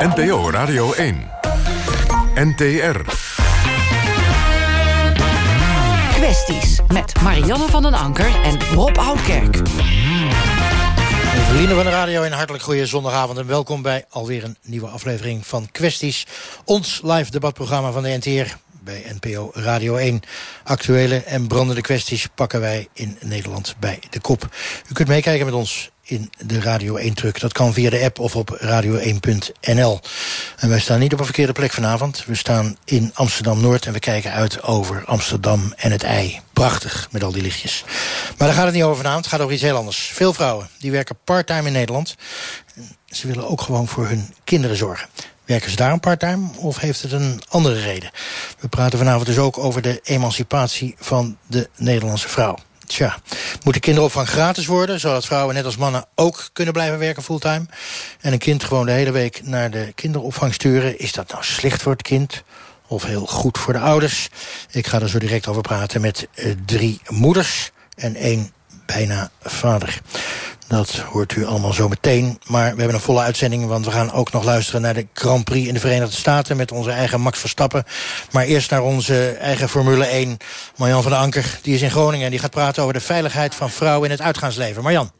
NPO Radio 1. NTR. Kwesties met Marianne van den Anker en Rob Oudkerk. Vrienden van de radio, een hartelijk goede zondagavond... en welkom bij alweer een nieuwe aflevering van Kwesties. Ons live debatprogramma van de NTR bij NPO Radio 1. Actuele en brandende kwesties pakken wij in Nederland bij de kop. U kunt meekijken met ons in de Radio 1-truck. Dat kan via de app of op radio1.nl. En wij staan niet op een verkeerde plek vanavond. We staan in Amsterdam-Noord en we kijken uit over Amsterdam en het ei. Prachtig, met al die lichtjes. Maar daar gaat het niet over vanavond, het gaat over iets heel anders. Veel vrouwen, die werken parttime in Nederland. Ze willen ook gewoon voor hun kinderen zorgen. Werken ze daarom parttime of heeft het een andere reden? We praten vanavond dus ook over de emancipatie van de Nederlandse vrouw. Tja, moet de kinderopvang gratis worden... zodat vrouwen net als mannen ook kunnen blijven werken fulltime... en een kind gewoon de hele week naar de kinderopvang sturen... is dat nou slecht voor het kind of heel goed voor de ouders? Ik ga er zo direct over praten met uh, drie moeders en één bijna vader. Dat hoort u allemaal zo meteen. Maar we hebben een volle uitzending, want we gaan ook nog luisteren... naar de Grand Prix in de Verenigde Staten met onze eigen Max Verstappen. Maar eerst naar onze eigen Formule 1, Marjan van der Anker. Die is in Groningen en die gaat praten over de veiligheid van vrouwen in het uitgaansleven. Marjan.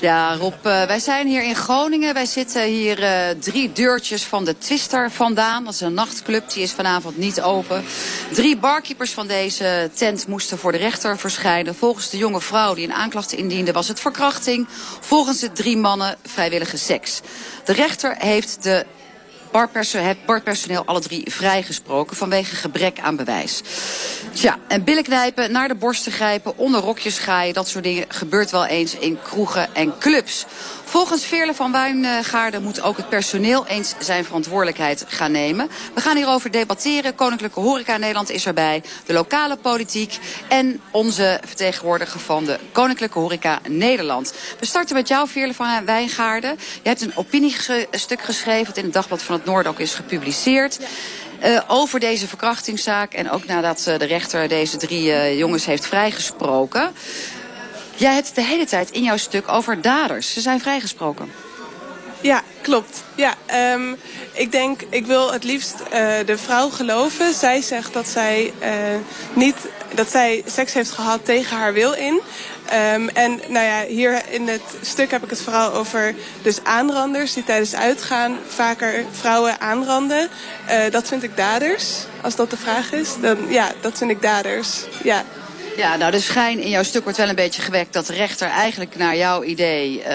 Ja, Rob, uh, wij zijn hier in Groningen. Wij zitten hier uh, drie deurtjes van de Twister vandaan. Dat is een nachtclub, die is vanavond niet open. Drie barkeepers van deze tent moesten voor de rechter verschijnen. Volgens de jonge vrouw die een aanklacht indiende was het verkrachting. Volgens de drie mannen vrijwillige seks. De rechter heeft de barpersoneel alle drie vrijgesproken vanwege gebrek aan bewijs. Tja, en billen knijpen, naar de borsten grijpen, onder rokjes graaien, dat soort dingen gebeurt wel eens in kroegen en clubs. Volgens Veerle van Wijngaarden moet ook het personeel eens zijn verantwoordelijkheid gaan nemen. We gaan hierover debatteren. Koninklijke Horeca Nederland is erbij. De lokale politiek en onze vertegenwoordiger van de Koninklijke Horeca Nederland. We starten met jou, Veerle van Wijngaarden. Je hebt een opiniestuk geschreven dat in het Dagblad van het Noorden ook is gepubliceerd. Uh, over deze verkrachtingszaak en ook nadat uh, de rechter deze drie uh, jongens heeft vrijgesproken. Jij hebt de hele tijd in jouw stuk over daders. Ze zijn vrijgesproken. Ja, klopt. Ja, um, ik denk, ik wil het liefst uh, de vrouw geloven. Zij zegt dat zij, uh, niet, dat zij seks heeft gehad tegen haar wil in. Um, en nou ja, hier in het stuk heb ik het vooral over dus aanranders die tijdens uitgaan vaker vrouwen aanranden. Uh, dat vind ik daders, als dat de vraag is. Dan ja, dat vind ik daders. Ja. Ja, nou de schijn in jouw stuk wordt wel een beetje gewekt... dat de rechter eigenlijk naar jouw idee uh,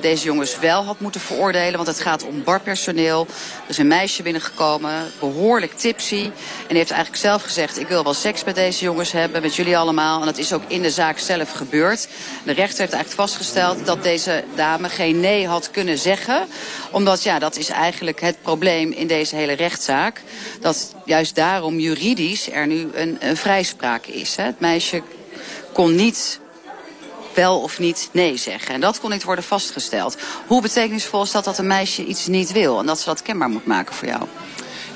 deze jongens wel had moeten veroordelen. Want het gaat om barpersoneel. Er is een meisje binnengekomen, behoorlijk tipsy. En die heeft eigenlijk zelf gezegd... ik wil wel seks met deze jongens hebben, met jullie allemaal. En dat is ook in de zaak zelf gebeurd. De rechter heeft eigenlijk vastgesteld dat deze dame geen nee had kunnen zeggen. Omdat, ja, dat is eigenlijk het probleem in deze hele rechtszaak. Dat juist daarom juridisch er nu een, een vrijspraak is. Hè. Het meisje kon niet wel of niet nee zeggen. En dat kon niet worden vastgesteld. Hoe betekenisvol is dat dat een meisje iets niet wil... en dat ze dat kenbaar moet maken voor jou?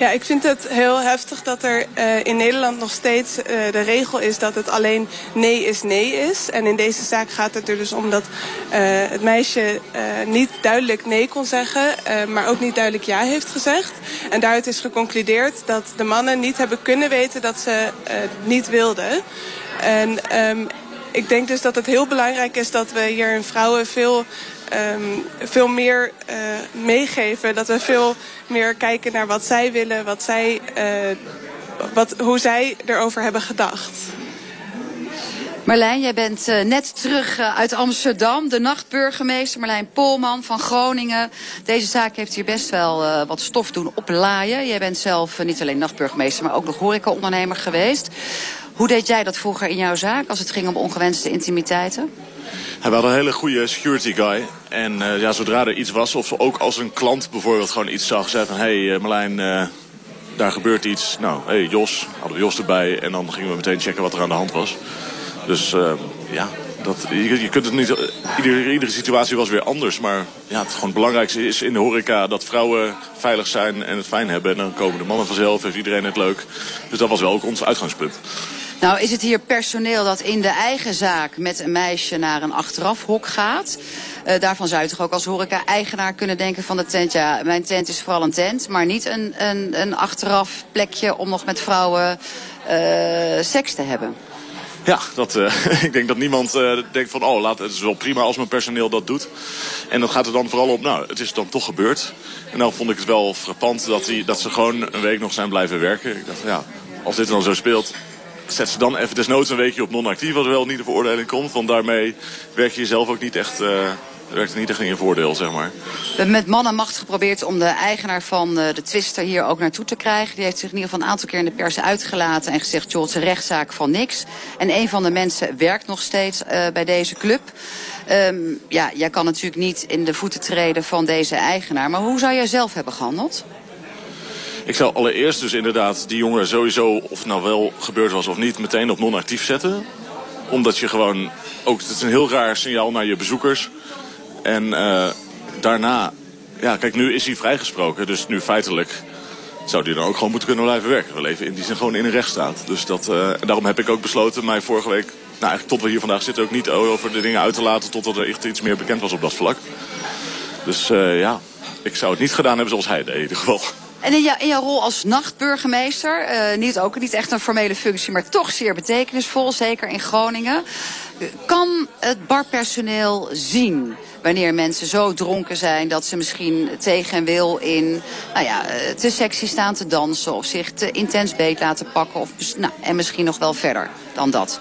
Ja, ik vind het heel heftig dat er uh, in Nederland nog steeds uh, de regel is dat het alleen nee is nee is. En in deze zaak gaat het er dus om dat uh, het meisje niet duidelijk nee kon zeggen, maar ook niet duidelijk ja heeft gezegd. En daaruit is geconcludeerd dat de mannen niet hebben kunnen weten dat ze niet wilden. En um, ik denk dus dat het heel belangrijk is dat we hier in vrouwen veel, um, veel meer uh, meegeven. Dat we veel meer kijken naar wat zij willen, wat zij, uh, wat, hoe zij erover hebben gedacht. Marlijn, jij bent uh, net terug uit Amsterdam. De nachtburgemeester Marlijn Polman van Groningen. Deze zaak heeft hier best wel wat stof doen oplaaien. Jij bent zelf niet alleen nachtburgemeester, maar ook nog horecaondernemer geweest. Hoe deed jij dat vroeger in jouw zaak als het ging om ongewenste intimiteiten? We hadden een hele goede security guy. En uh, ja, zodra er iets was, of ook als een klant bijvoorbeeld gewoon iets zag, zei van... hé hey, uh, Marlijn, uh, daar gebeurt iets. Nou, hé hey, Jos, hadden we Jos erbij. En dan gingen we meteen checken wat er aan de hand was. Dus ja, dat, je, kunt het niet... Iedere, iedere situatie was weer anders. Maar ja, het, gewoon het belangrijkste is in de horeca dat vrouwen veilig zijn en het fijn hebben. En dan komen de mannen vanzelf, heeft iedereen het leuk. Dus dat was wel ook ons uitgangspunt. Nou, is het hier personeel dat in de eigen zaak met een meisje naar een achterafhok gaat? Uh, daarvan zou je toch ook als horeca-eigenaar kunnen denken van de tent... ja, mijn tent is vooral een tent, maar niet een, een, een achteraf plekje... om nog met vrouwen uh, seks te hebben. Ja, dat, uh, ik denk dat niemand denkt van, oh, laat, het is wel prima als mijn personeel dat doet. En dat gaat er dan vooral op, nou, het is dan toch gebeurd. En dan vond ik het wel frappant dat, die, dat ze gewoon een week nog zijn blijven werken. Ik dacht, ja, als dit dan zo speelt, zet ze dan even desnoods een weekje op non-actief... wat er wel niet de veroordeling komt. Want daarmee werk je jezelf ook niet echt... Uh, werkt niet echt in je voordeel, zeg maar. We hebben met man en macht geprobeerd om de eigenaar van de twister hier ook naartoe te krijgen. Die heeft zich in ieder geval een aantal keer in de pers uitgelaten en gezegd... joh, het is een rechtszaak van niks. En een van de mensen werkt nog steeds uh, bij deze club. Um, ja, jij kan natuurlijk niet in de voeten treden van deze eigenaar. Maar hoe zou jij zelf hebben gehandeld? Ik zou allereerst dus inderdaad die jongen sowieso, of nou wel gebeurd was of niet, meteen op non-actief zetten. Omdat je gewoon, ook het is een heel raar signaal naar je bezoekers. En uh, daarna, ja kijk nu is hij vrijgesproken, dus nu feitelijk zou hij dan ook gewoon moeten kunnen blijven werken. We leven in die zin gewoon in een rechtsstaat. Dus dat, uh, daarom heb ik ook besloten mij vorige week, nou eigenlijk tot we hier vandaag zitten, ook niet over de dingen uit te laten totdat er echt iets meer bekend was op dat vlak. Dus uh, ja, ik zou het niet gedaan hebben zoals hij deed in ieder geval. En in, jou, in jouw rol als nachtburgemeester, uh, niet, ook, niet echt een formele functie, maar toch zeer betekenisvol, zeker in Groningen. Kan het barpersoneel zien wanneer mensen zo dronken zijn dat ze misschien tegen en wil in nou ja, te sexy staan te dansen of zich te intens beet laten pakken of, nou, en misschien nog wel verder dan dat?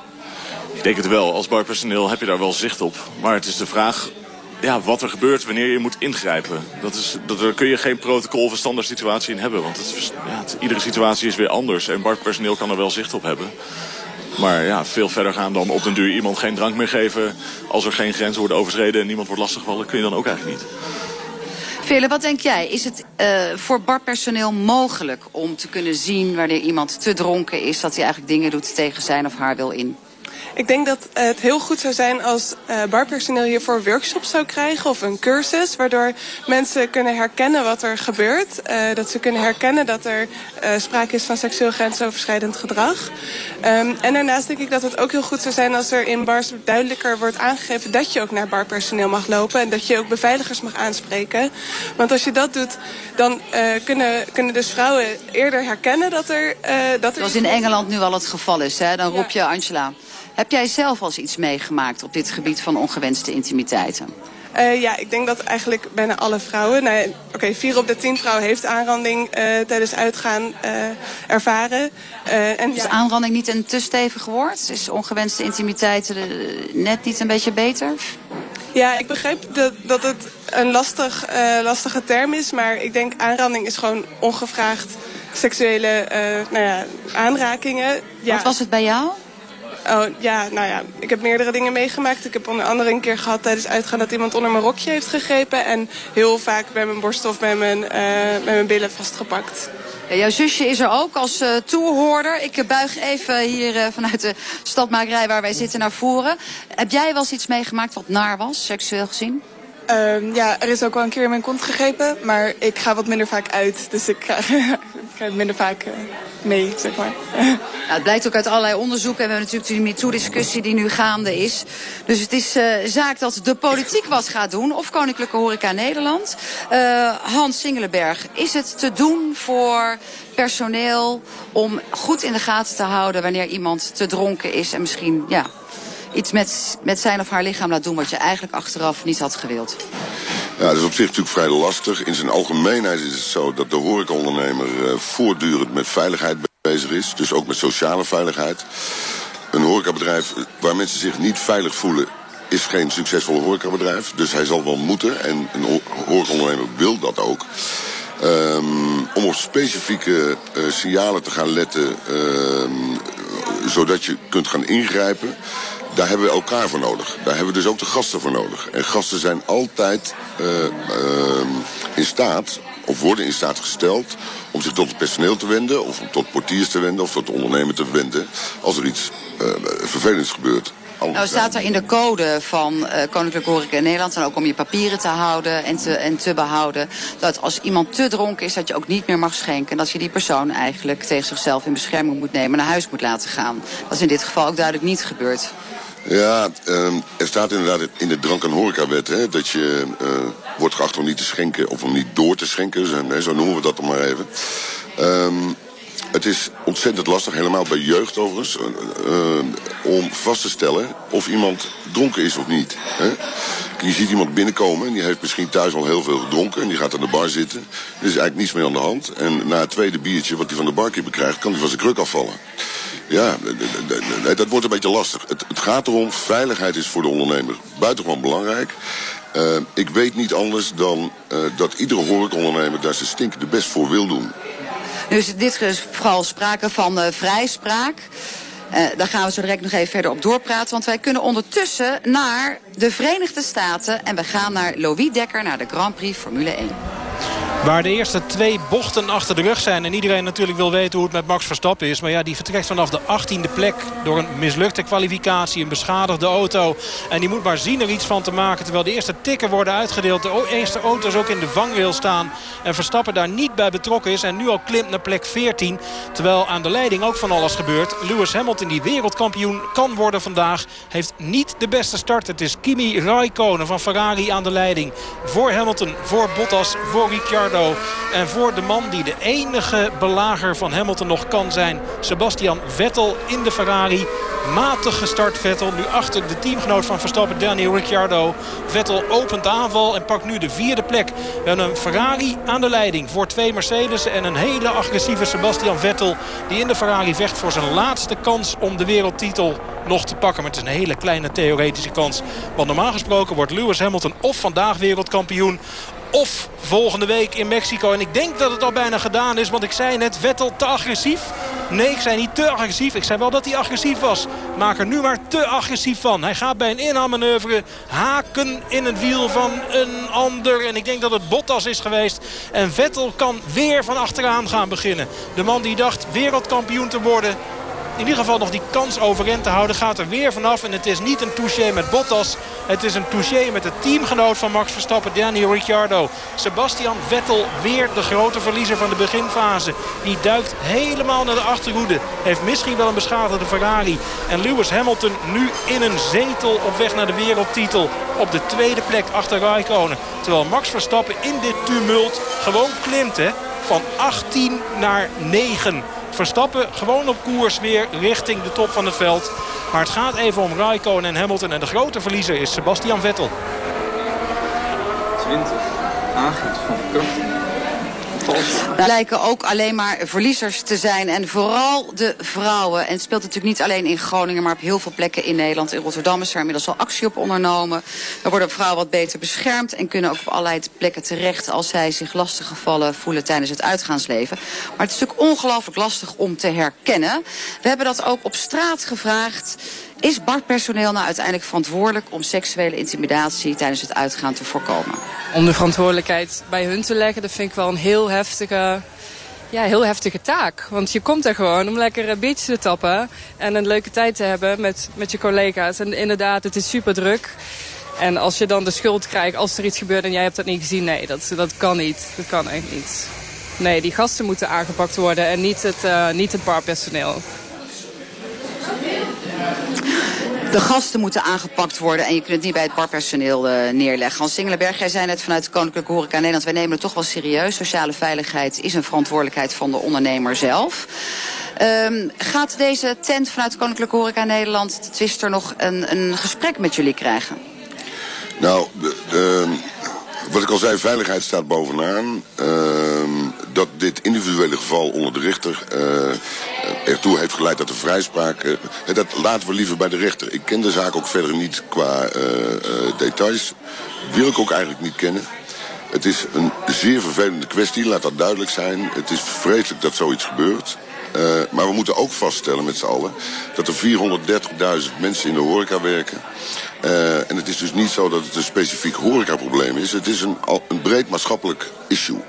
Ik denk het wel. Als barpersoneel heb je daar wel zicht op. Maar het is de vraag ja, wat er gebeurt wanneer je moet ingrijpen. Dat is, dat, daar kun je geen protocol of standaard situatie in hebben. Want het, ja, iedere situatie is weer anders. En barpersoneel kan er wel zicht op hebben. Maar ja, veel verder gaan dan op den duur iemand geen drank meer geven. Als er geen grenzen worden overschreden en niemand wordt lastiggevallen, kun je dan ook eigenlijk niet. Vele, wat denk jij? Is het uh, voor barpersoneel mogelijk om te kunnen zien wanneer iemand te dronken is... dat hij eigenlijk dingen doet tegen zijn of haar wil in? Ik denk dat het heel goed zou zijn als uh, barpersoneel hiervoor workshops zou krijgen of een cursus. Waardoor mensen kunnen herkennen wat er gebeurt. Uh, dat ze kunnen herkennen dat er sprake is van seksueel grensoverschrijdend gedrag. Um, en daarnaast denk ik dat het ook heel goed zou zijn als er in bars duidelijker wordt aangegeven dat je ook naar barpersoneel mag lopen. En dat je ook beveiligers mag aanspreken. Want als je dat doet, dan kunnen, kunnen dus vrouwen eerder herkennen dat er... dat er Zoals in Engeland nu al het geval is, hè? dan roep je Angela. Heb jij zelf al iets meegemaakt op dit gebied van ongewenste intimiteiten? Uh, ja, ik denk dat eigenlijk bijna alle vrouwen... Nou, Oké, okay, vier op de tien vrouwen heeft aanranding uh, tijdens uitgaan uh, ervaren. en, is ja. aanranding niet een te stevig woord? Is ongewenste intimiteiten net niet een beetje beter? Ja, ik begrijp dat, dat het een lastig, lastige term is. Maar ik denk aanranding is gewoon ongevraagd seksuele nou ja, aanrakingen. Ja. Wat was het bij jou? Oh, ja, nou ja, ik heb meerdere dingen meegemaakt. Ik heb onder andere een keer gehad tijdens uitgaan dat iemand onder mijn rokje heeft gegrepen. En heel vaak bij mijn borst of bij mijn, uh, bij mijn billen vastgepakt. Ja, jouw zusje is er ook als uh, toehoorder. Ik buig even hier uh, vanuit de stadmakerij waar wij zitten naar voren. Heb jij wel eens iets meegemaakt wat naar was, seksueel gezien? Uh, ja, er is ook wel een keer in mijn kont gegrepen, maar ik ga wat minder vaak uit. Dus ik ga, ik ga minder vaak uh, mee, zeg maar. Nou, het blijkt ook uit allerlei onderzoeken. En we hebben natuurlijk die MeToo-discussie die nu gaande is. Dus het is uh, zaak dat de politiek wat gaat doen. Of Koninklijke Horeca Nederland. Hans Singelenberg, is het te doen voor personeel om goed in de gaten te houden wanneer iemand te dronken is en misschien ja, iets met, met zijn of haar lichaam laat doen wat je eigenlijk achteraf niet had gewild? Ja, dat is op zich natuurlijk vrij lastig. In zijn algemeenheid is het zo dat de horecaondernemer uh, voortdurend met veiligheid bezig is. Dus ook met sociale veiligheid. Een horecabedrijf waar mensen zich niet veilig voelen is geen succesvol horecabedrijf. Dus hij zal wel moeten. En een horecaondernemer wil dat ook. Um, om op specifieke uh, signalen te gaan letten, uh, zodat je kunt gaan ingrijpen. Daar hebben we elkaar voor nodig. Daar hebben we dus ook de gasten voor nodig. En gasten zijn altijd uh, uh, in staat, of worden in staat gesteld... om zich tot het personeel te wenden, of tot portiers te wenden... of tot de ondernemer te wenden, als er iets uh, vervelends gebeurt. Nou, staat er in de code van eh Koninklijke Horeca in Nederland... en ook om je papieren te houden en te, en te behouden... dat als iemand te dronken is, dat je ook niet meer mag schenken... en dat je die persoon eigenlijk tegen zichzelf in bescherming moet nemen... naar huis moet laten gaan. Dat is in dit geval ook duidelijk niet gebeurd. Ja, ehm, er staat inderdaad in de drank- en horecawet hè, dat je eh, wordt geacht om niet te schenken of om niet door te schenken. Zo, zo noemen we dat dan maar even. Ehm, het is ontzettend lastig, helemaal bij jeugd overigens, eh, eh, om vast te stellen of iemand dronken is of niet. Hè? Je ziet iemand binnenkomen en die heeft misschien thuis al heel veel gedronken en die gaat aan de bar zitten. Er is eigenlijk niets meer aan de hand. En na het tweede biertje wat hij van de barkeeper krijgt, kan hij van zijn kruk afvallen. Ja, dat wordt een beetje lastig. Het, het gaat erom, veiligheid is voor de ondernemer buitengewoon belangrijk. Eh, ik weet niet anders dan eh, dat iedere horecaondernemer daar zijn stinkende best voor wil doen. Nu dit is vooral sprake van eh, vrijspraak. Daar gaan we zo direct nog even verder op doorpraten. Want wij kunnen ondertussen naar de Verenigde Staten. En we gaan naar Louis Dekker, naar de Grand Prix Formule 1. Waar de eerste twee bochten achter de rug zijn. En iedereen natuurlijk wil weten hoe het met Max Verstappen is. Maar ja, die vertrekt vanaf de 18e plek door een mislukte kwalificatie. Een beschadigde auto. En die moet maar zien er iets van te maken. Terwijl de eerste tikken worden uitgedeeld. De eerste auto's ook in de vangrail staan. En Verstappen daar niet bij betrokken is. En nu al klimt naar plek 14. Terwijl aan de leiding ook van alles gebeurt. Lewis Hamilton die wereldkampioen kan worden vandaag. Heeft niet de beste start. Het is Kimi Raikkonen van Ferrari aan de leiding. Voor Hamilton, voor Bottas, voor Ricciardo. En voor de man die de enige belager van Hamilton nog kan zijn. Sebastian Vettel in de Ferrari. Matig gestart Vettel. Nu achter de teamgenoot van Verstappen, Daniel Ricciardo. Vettel opent aanval en pakt nu de vierde plek. Hebben een Ferrari aan de leiding voor twee Mercedes. En een hele agressieve Sebastian Vettel. Die in de Ferrari vecht voor zijn laatste kans om de wereldtitel nog te pakken. Maar het is een hele kleine theoretische kans. Want normaal gesproken wordt Lewis Hamilton of vandaag wereldkampioen of volgende week in Mexico. En ik denk dat het al bijna gedaan is. Want ik zei net, Vettel te agressief. Nee, ik zei niet te agressief. Ik zei wel dat hij agressief was. Maak er nu maar te agressief van. Hij gaat bij een inhaalmanoeuvre haken in het wiel van een ander. En ik denk dat het Bottas is geweest. En Vettel kan weer van achteraan gaan beginnen. De man die dacht wereldkampioen te worden in ieder geval nog die kans overeind te houden. Gaat er weer vanaf. En het is niet een touché met Bottas. Het is een touché met de teamgenoot van Max Verstappen, Daniel Ricciardo. Sebastian Vettel, weer de grote verliezer van de beginfase. Die duikt helemaal naar de achterhoede. Heeft misschien wel een beschadigde Ferrari. En Lewis Hamilton nu in een zetel op weg naar de wereldtitel. Op de tweede plek achter Raikkonen. Terwijl Max Verstappen in dit tumult gewoon klimt hè. Van 18 naar 9. Verstappen gewoon op koers weer richting de top van het veld. Maar het gaat even om Raikkonen en Hamilton. En de grote verliezer is Sebastian Vettel. 20. Aangifte van. Lijken ook alleen maar verliezers te zijn. En vooral de vrouwen. En het speelt natuurlijk niet alleen in Groningen, maar op heel veel plekken in Nederland. In Rotterdam is er inmiddels al actie op ondernomen. Er worden vrouwen wat beter beschermd. En kunnen ook op allerlei plekken terecht als zij zich lastiggevallen voelen tijdens het uitgaansleven. Maar het is natuurlijk ongelooflijk lastig om te herkennen. We hebben dat ook op straat gevraagd. Is barpersoneel nou uiteindelijk verantwoordelijk om seksuele intimidatie tijdens het uitgaan te voorkomen? Om de verantwoordelijkheid bij hun te leggen, dat vind ik wel een heel heftige, ja, heel heftige taak. Want je komt er gewoon om lekker een biertje te tappen en een leuke tijd te hebben met, met je collega's. En inderdaad, het is super druk. En als je dan de schuld krijgt als er iets gebeurt en jij hebt dat niet gezien, nee, dat, dat kan niet. Dat kan echt niet. Nee, die gasten moeten aangepakt worden en niet het, uh, niet het barpersoneel. De gasten moeten aangepakt worden en je kunt het niet bij het barpersoneel uh, neerleggen. Hans Singelenberg, jij zei net vanuit de Koninklijke Horeca Nederland... wij nemen het toch wel serieus. Sociale veiligheid is een verantwoordelijkheid van de ondernemer zelf. Um, gaat deze tent vanuit de Koninklijke Horeca Nederland... de Twister nog een, een gesprek met jullie krijgen? Nou, de, wat ik al zei, veiligheid staat bovenaan. Uh, dat dit individuele geval onder de rechter uh, ertoe heeft geleid dat er vrijspraak... Uh, dat laten we liever bij de rechter. Ik ken de zaak ook verder niet qua uh, details. Wil ik ook eigenlijk niet kennen. Het is een zeer vervelende kwestie, laat dat duidelijk zijn. Het is vreselijk dat zoiets gebeurt. Uh, maar we moeten ook vaststellen met z'n allen dat er 430.000 mensen in de horeca werken. Uh, en het is dus niet zo dat het een specifiek horecaprobleem is. Het is een, een breed maatschappelijk issue.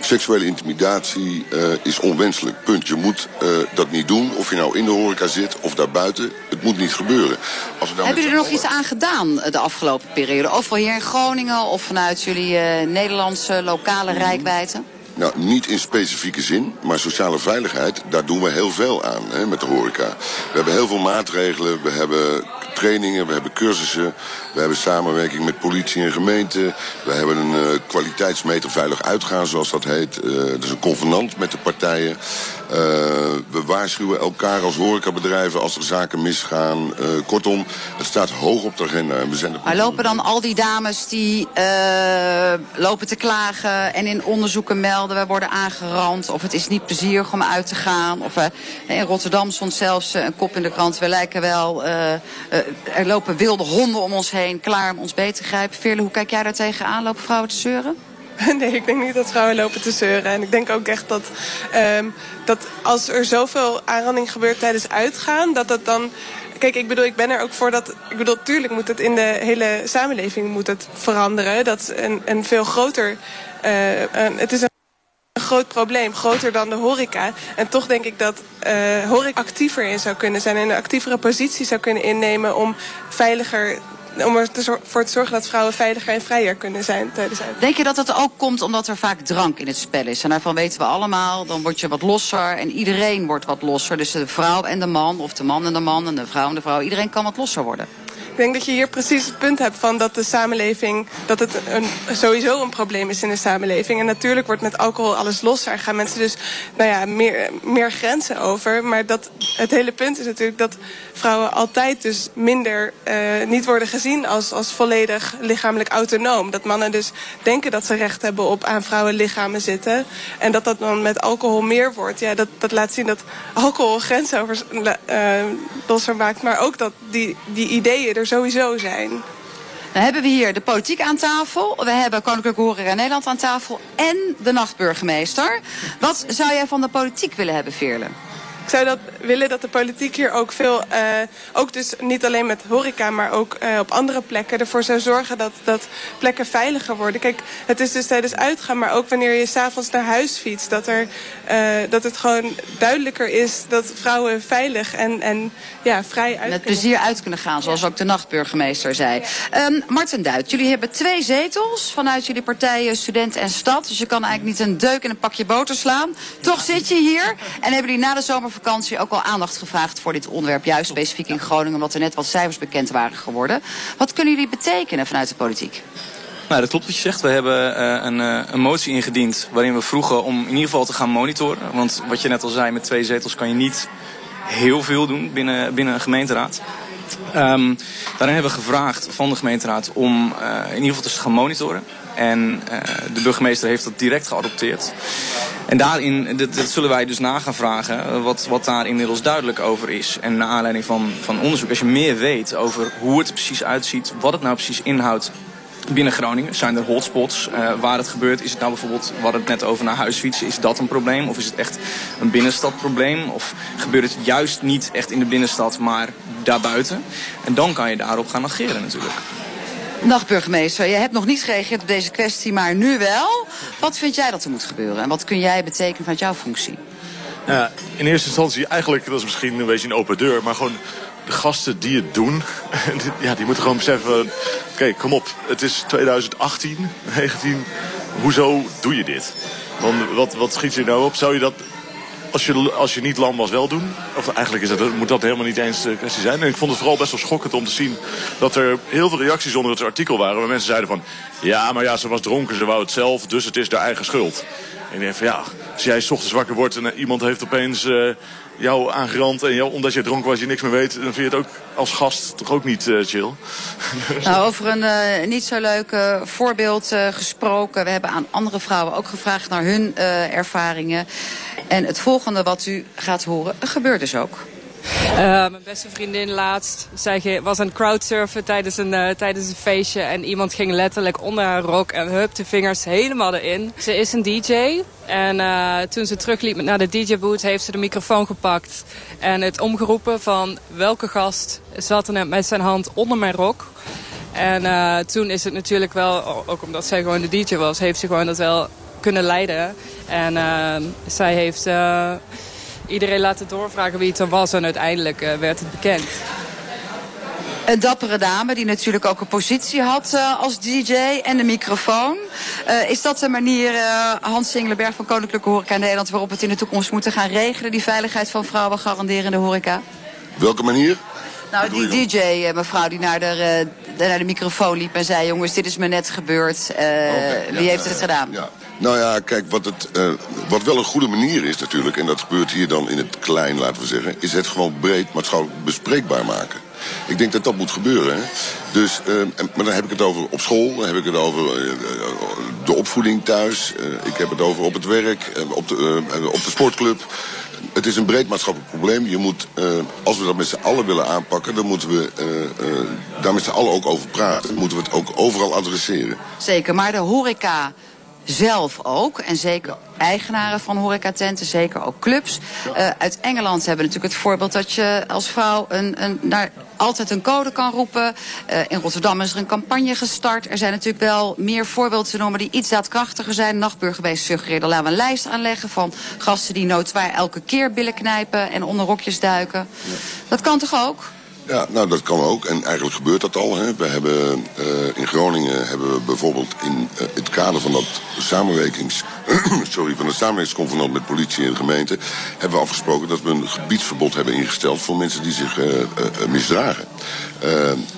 Seksuele intimidatie uh, is onwenselijk. Punt. Je moet dat niet doen. Of je nou in de horeca zit of daarbuiten. Het moet niet gebeuren. Als Hebben jullie er nog iets aan gedaan eh, de afgelopen periode? Of hier in Groningen of vanuit jullie eh, Nederlandse lokale rijkwijde? Nou, niet in specifieke zin, maar sociale veiligheid, daar doen we heel veel aan hè, met de horeca. We hebben heel veel maatregelen, we hebben trainingen, we hebben cursussen, we hebben samenwerking met politie en gemeente. We hebben een uh, kwaliteitsmeter veilig uitgaan, zoals dat heet. Uh, dat is een convenant met de partijen. Uh, we waarschuwen elkaar als horecabedrijven als er zaken misgaan. kortom, het staat hoog op de agenda. En we zijn maar lopen dan al die dames die lopen te klagen en in onderzoeken melden... we worden aangerand of het is niet plezierig om uit te gaan... of in Rotterdam stond zelfs een kop in de krant... we lijken wel, er lopen wilde honden om ons heen... klaar om ons beter te grijpen. Veerle, hoe kijk jij daar tegenaan? Lopen vrouwen te zeuren? Nee, ik denk niet dat vrouwen lopen te zeuren. En ik denk ook echt dat, um, dat als er zoveel aanranding gebeurt tijdens uitgaan... dat dat dan Kijk, ik bedoel, ik ben er ook voor dat... Ik bedoel, tuurlijk moet het in de hele samenleving moet het veranderen. Dat is een, een veel groter... Uh, een, het is een groot probleem, groter dan de horeca. En toch denk ik dat uh, horeca actiever in zou kunnen zijn... en een actievere positie zou kunnen innemen om veiliger om ervoor te zorgen dat vrouwen veiliger en vrijer kunnen zijn tijdens uit. Denk je dat dat ook komt omdat er vaak drank in het spel is? En daarvan weten we allemaal, dan word je wat losser en iedereen wordt wat losser. Dus de vrouw en de man, of de man en de man en de vrouw en de vrouw, iedereen kan wat losser worden. Ik denk dat je hier precies het punt hebt van dat de samenleving, dat het een, sowieso een probleem is in de samenleving. En natuurlijk wordt met alcohol alles losser gaan mensen dus nou ja, meer, meer grenzen over. Maar dat, het hele punt is natuurlijk dat vrouwen altijd dus minder uh, niet worden gezien als, als volledig lichamelijk autonoom. Dat mannen dus denken dat ze recht hebben op aan vrouwenlichamen zitten. En dat dat dan met alcohol meer wordt. Ja, dat, dat laat zien dat alcohol grenzen over, uh, losser maakt. Maar ook dat die, die ideeën sowieso zijn. Dan hebben we hier de politiek aan tafel. We hebben Koninklijke Horeca Nederland aan tafel. En de nachtburgemeester. Wat zou jij van de politiek willen hebben, Veerle? Ik zou dat willen dat de politiek hier ook veel, uh, ook dus niet alleen met horeca, maar ook uh, op andere plekken ervoor zou zorgen dat, dat plekken veiliger worden. Kijk, het is dus tijdens uitgaan, maar ook wanneer je s'avonds naar huis fietst, dat, er, uh, dat het gewoon duidelijker is dat vrouwen veilig en, en ja, vrij uit Met plezier uit kunnen gaan, zoals ook de nachtburgemeester zei. Ja. Um, Martin Duit, jullie hebben twee zetels vanuit jullie partijen Student en Stad. Dus je kan eigenlijk niet een deuk in een pakje boter slaan. Toch zit je hier en hebben jullie na de zomer vakantie ook al aandacht gevraagd voor dit onderwerp. Juist specifiek in Groningen, omdat er net wat cijfers bekend waren geworden. Wat kunnen jullie betekenen vanuit de politiek? Nou, dat klopt wat je zegt. We hebben uh, een, uh, een, motie ingediend waarin we vroegen om in ieder geval te gaan monitoren. Want wat je net al zei, met twee zetels kan je niet heel veel doen binnen, binnen een gemeenteraad. Um, daarin hebben we gevraagd van de gemeenteraad om uh, in ieder geval te gaan monitoren. En uh, de burgemeester heeft dat direct geadopteerd. En daarin, dat, zullen wij dus na gaan vragen, wat, wat daar inmiddels duidelijk over is. En naar aanleiding van, van onderzoek, als je meer weet over hoe het precies uitziet, wat het nou precies inhoudt binnen Groningen? Zijn er hotspots uh, waar het gebeurt? Is het nou bijvoorbeeld, hadden het net over naar huis fietsen, is dat een probleem? Of is het echt een binnenstadprobleem? Of gebeurt het juist niet echt in de binnenstad, maar daarbuiten? En dan kan je daarop gaan ageren natuurlijk. Dag burgemeester, je hebt nog niet gereageerd op deze kwestie, maar nu wel. Wat vind jij dat er moet gebeuren en wat kun jij betekenen vanuit jouw functie? Ja, in eerste instantie eigenlijk, dat is misschien een beetje een open deur, maar gewoon de gasten die het doen, ja, die moeten gewoon beseffen... Oké, kom op, het is 2018, 19, hoezo doe je dit? Want wat, wat schiet je nou op? Zou je dat, als je, als je niet lam was, wel doen? Of eigenlijk is dat, moet dat helemaal niet eens de kwestie zijn. En ik vond het vooral best wel schokkend om te zien... dat er heel veel reacties onder het artikel waren... waar mensen zeiden van... ja, maar ja, ze was dronken, ze wou het zelf, dus het is haar eigen schuld. En ik denk van ja, als jij s ochtends wakker wordt en iemand heeft opeens... Uh, jou aangerand en jou, omdat je dronken was je niks meer weet... dan vind je het ook als gast toch ook niet uh, chill. Nou, over een uh, niet zo leuk voorbeeld gesproken. We hebben aan andere vrouwen ook gevraagd naar hun ervaringen. En het volgende wat u gaat horen, gebeurt dus ook. Uh, mijn beste vriendin laatst zij was aan het crowdsurfen tijdens een, uh, tijdens een feestje. En iemand ging letterlijk onder haar rok en hup de vingers helemaal erin. Ze is een DJ. En uh, toen ze terugliep naar de DJ-boot heeft ze de microfoon gepakt. En het omgeroepen van welke gast zat er net met zijn hand onder mijn rok. En toen is het natuurlijk wel, ook omdat zij gewoon de DJ was, heeft ze gewoon dat wel kunnen leiden. En zij heeft iedereen laten doorvragen wie het dan was. En uiteindelijk uh, werd het bekend. Een dappere dame die natuurlijk ook een positie had uh, als DJ en de microfoon. Uh, is dat de manier, uh, Hans Singelenberg van Koninklijke Horeca Nederland... waarop we het in de toekomst moeten gaan regelen, die veiligheid van vrouwen garanderen in de horeca? Welke manier? Nou, die DJ, mevrouw, die naar de, naar de microfoon liep en zei... jongens, dit is me net gebeurd. Okay, wie ja, heeft het gedaan? Ja. Nou ja, kijk, wat, het, uh, wat wel een goede manier is natuurlijk... en dat gebeurt hier dan in het klein, laten we zeggen... is het gewoon breed maatschappelijk bespreekbaar maken. Ik denk dat dat moet gebeuren. Hè? Dus, uh, maar dan heb ik het over op school, dan heb ik het over uh, de opvoeding thuis... ik heb het over op het werk, op, de, op de sportclub... Het is een breed maatschappelijk probleem. Je moet, als we dat met z'n allen willen aanpakken... dan moeten we daar met z'n allen ook over praten. Dan moeten we het ook overal adresseren. Zeker, maar de horeca zelf ook. En zeker eigenaren van horecatenten, zeker ook clubs. Uh, uit Engeland hebben we natuurlijk het voorbeeld dat je als vrouw een, een, altijd een code kan roepen. Uh, in Rotterdam is er een campagne gestart. Er zijn natuurlijk wel meer voorbeelden te noemen die iets daadkrachtiger zijn. Nachtburgemeester suggereerde, laten we een lijst aanleggen van gasten die noodwaar elke keer billen knijpen en onder rokjes duiken. Dat kan toch ook? Ja, nou dat kan ook. En eigenlijk gebeurt dat al. Hè. We hebben, uh, in Groningen hebben we bijvoorbeeld in uh, het kader van dat samenwerkings... sorry, van het samenwerkingsconvenant met politie en gemeente... hebben we afgesproken dat we een gebiedsverbod hebben ingesteld... voor mensen die zich uh, misdragen.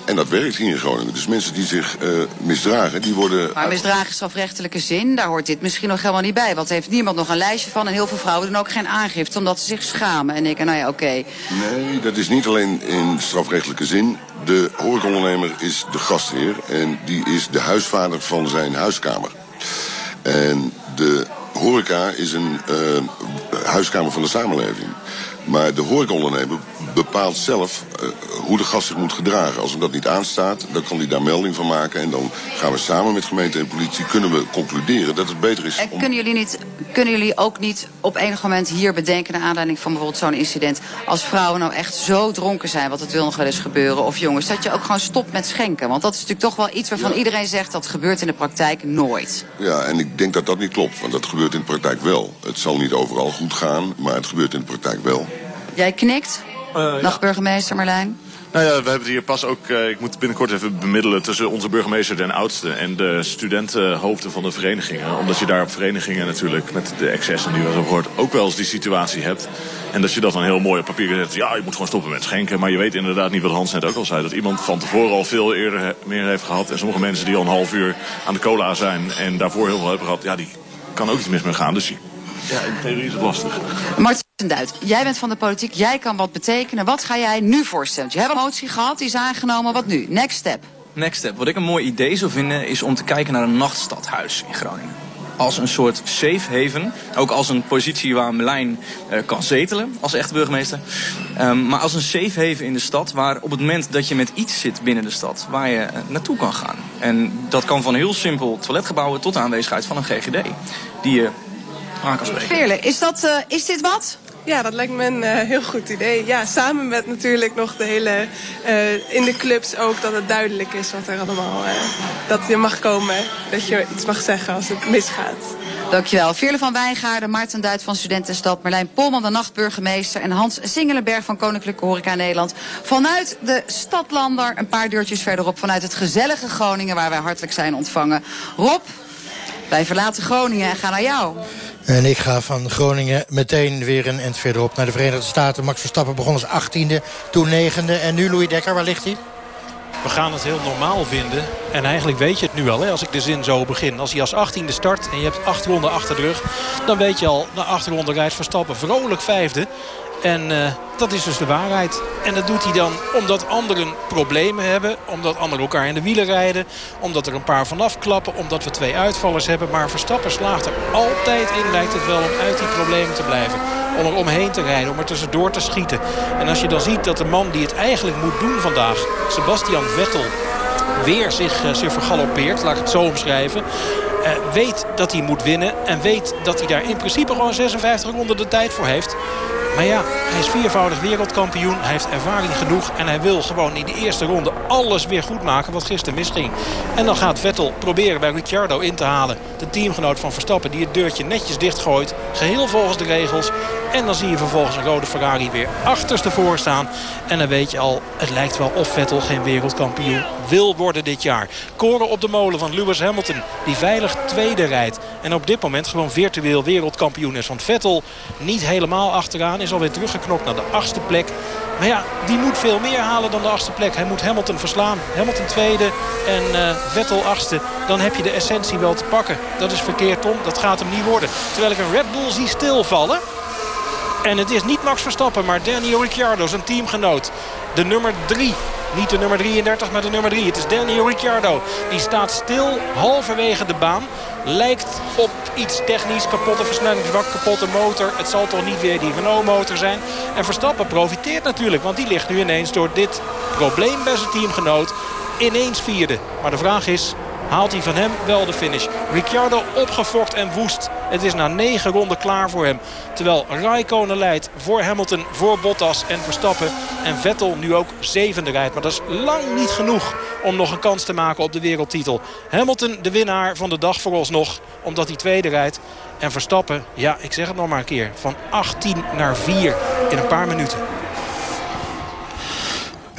en dat werkt hier in Groningen. Dus mensen die zich misdragen, die worden... Maar misdragen strafrechtelijke zin, daar hoort dit misschien nog helemaal niet bij. Want heeft niemand nog een lijstje van. En heel veel vrouwen doen ook geen aangifte omdat ze zich schamen. En ik, nou ja, oké. Okay. Nee, dat is niet alleen in strafrechtelijke zin. De horecaondernemer is de gastheer en die is de huisvader van zijn huiskamer. En de horeca is een uh, huiskamer van de samenleving. Maar de horecaondernemer bepaalt zelf uh, hoe de gast zich moet gedragen. Als hem dat niet aanstaat, dan kan hij daar melding van maken. En dan gaan we samen met gemeente en politie kunnen we concluderen dat het beter is. En om... kunnen, jullie niet, kunnen jullie ook niet op enig moment hier bedenken... naar aanleiding van bijvoorbeeld zo'n incident... als vrouwen nou echt zo dronken zijn, wat het wil nog wel eens gebeuren... of jongens, dat je ook gewoon stopt met schenken. Want dat is natuurlijk toch wel iets waarvan ja. iedereen zegt... dat gebeurt in de praktijk nooit. Ja, en ik denk dat dat niet klopt, want dat gebeurt in de praktijk wel. Het zal niet overal goed gaan, maar het gebeurt in de praktijk wel. Jij knikt? Uh, Dag burgemeester Marlijn. Nou ja, we hebben het hier pas ook. Uh, ik moet binnenkort even bemiddelen tussen onze burgemeester den oudste en de studentenhoofden van de verenigingen. Omdat je daar op verenigingen natuurlijk met de excessen die we hebben gehoord ook wel eens die situatie hebt. En dat je dat dan heel mooi op papier zet. Ja, je moet gewoon stoppen met schenken. Maar je weet inderdaad niet wat Hans net ook al zei. Dat iemand van tevoren al veel eerder meer heeft gehad. En sommige mensen die al een half uur aan de cola zijn en daarvoor heel veel hebben gehad. Ja, die kan ook iets mis mee gaan. Dus ja, in theorie is het lastig. Martin Duit, jij bent van de politiek, jij kan wat betekenen. Wat ga jij nu voorstellen? Je hebt een motie gehad, die is aangenomen. Wat nu? Next step. Next step. Wat ik een mooi idee zou vinden, is om te kijken naar een nachtstadhuis in Groningen. Als een soort safe haven. Ook als een positie waar Melijn uh, kan zetelen als echte burgemeester. Um, maar als een safe haven in de stad. Waar op het moment dat je met iets zit binnen de stad. Waar je uh, naartoe kan gaan. En dat kan van heel simpel toiletgebouwen tot de aanwezigheid van een GGD. Die je Veerle, is, dat, uh, is dit wat? Ja, dat lijkt me een uh, heel goed idee. Ja, samen met natuurlijk nog de hele... Uh, in de clubs ook dat het duidelijk is wat er allemaal... Uh, dat je mag komen, dat je iets mag zeggen als het misgaat. Dankjewel. Veerle van Wijngaarden, Maarten Duit van Studentenstad... Marlijn Polman, de nachtburgemeester... en Hans Singelenberg van Koninklijke Horeca Nederland. Vanuit de Stadlander, een paar deurtjes verderop... vanuit het gezellige Groningen, waar wij hartelijk zijn ontvangen. Rob, wij verlaten Groningen en gaan naar jou. En ik ga van Groningen meteen weer een end verderop naar de Verenigde Staten. Max Verstappen begon als 18e, toen 9e. En nu Louis Dekker, waar ligt hij? We gaan het heel normaal vinden. En eigenlijk weet je het nu al, hè, als ik de zin zo begin. Als hij als 18e start en je hebt acht ronden achter de rug... dan weet je al, na acht ronden rijdt Verstappen vrolijk vijfde. En uh, dat is dus de waarheid. En dat doet hij dan omdat anderen problemen hebben. Omdat anderen elkaar in de wielen rijden. Omdat er een paar vanaf klappen. Omdat we twee uitvallers hebben. Maar Verstappen slaagt er altijd in, lijkt het wel, om uit die problemen te blijven. Om er omheen te rijden, om er tussendoor te schieten. En als je dan ziet dat de man die het eigenlijk moet doen vandaag... Sebastian Vettel weer zich, uh, zich vergalopeert, laat ik het zo omschrijven... Uh, weet dat hij moet winnen en weet dat hij daar in principe gewoon 56 ronden de tijd voor heeft. Maar ja, Hij is viervoudig wereldkampioen. Hij heeft ervaring genoeg. En hij wil gewoon in de eerste ronde alles weer goed maken wat gisteren misging. En dan gaat Vettel proberen bij Ricciardo in te halen. De teamgenoot van Verstappen die het deurtje netjes dichtgooit. Geheel volgens de regels. En dan zie je vervolgens een rode Ferrari weer achterstevoor staan. En dan weet je al, het lijkt wel of Vettel geen wereldkampioen wil worden dit jaar. Koren op de molen van Lewis Hamilton. Die veilig tweede rijdt. En op dit moment gewoon virtueel wereldkampioen is. Want Vettel niet helemaal achteraan. Is alweer teruggeknokt naar de achtste plek. Maar ja, die moet veel meer halen dan de achtste plek. Hij moet Hamilton verslaan. Hamilton tweede en uh, Vettel achtste. Dan heb je de essentie wel te pakken. Dat is verkeerd, Tom. Dat gaat hem niet worden. Terwijl ik een Red Bull zie stilvallen. En het is niet Max Verstappen, maar Daniel Ricciardo, zijn teamgenoot. De nummer 3. Niet de nummer 33, maar de nummer 3. Het is Daniel Ricciardo. Die staat stil halverwege de baan. Lijkt op iets technisch. Kapotte versnellingsbak, kapotte motor. Het zal toch niet weer die Renault-motor zijn. En Verstappen profiteert natuurlijk. Want die ligt nu ineens door dit probleem bij zijn teamgenoot ineens vierde. Maar de vraag is, haalt hij van hem wel de finish. Ricciardo opgefokt en woest. Het is na negen ronden klaar voor hem. Terwijl Raikkonen leidt voor Hamilton, voor Bottas en Verstappen. En Vettel nu ook zevende rijdt. Maar dat is lang niet genoeg om nog een kans te maken op de wereldtitel. Hamilton de winnaar van de dag vooralsnog. Omdat hij tweede rijdt. En Verstappen, ja ik zeg het nog maar een keer. Van 18 naar 4 in een paar minuten.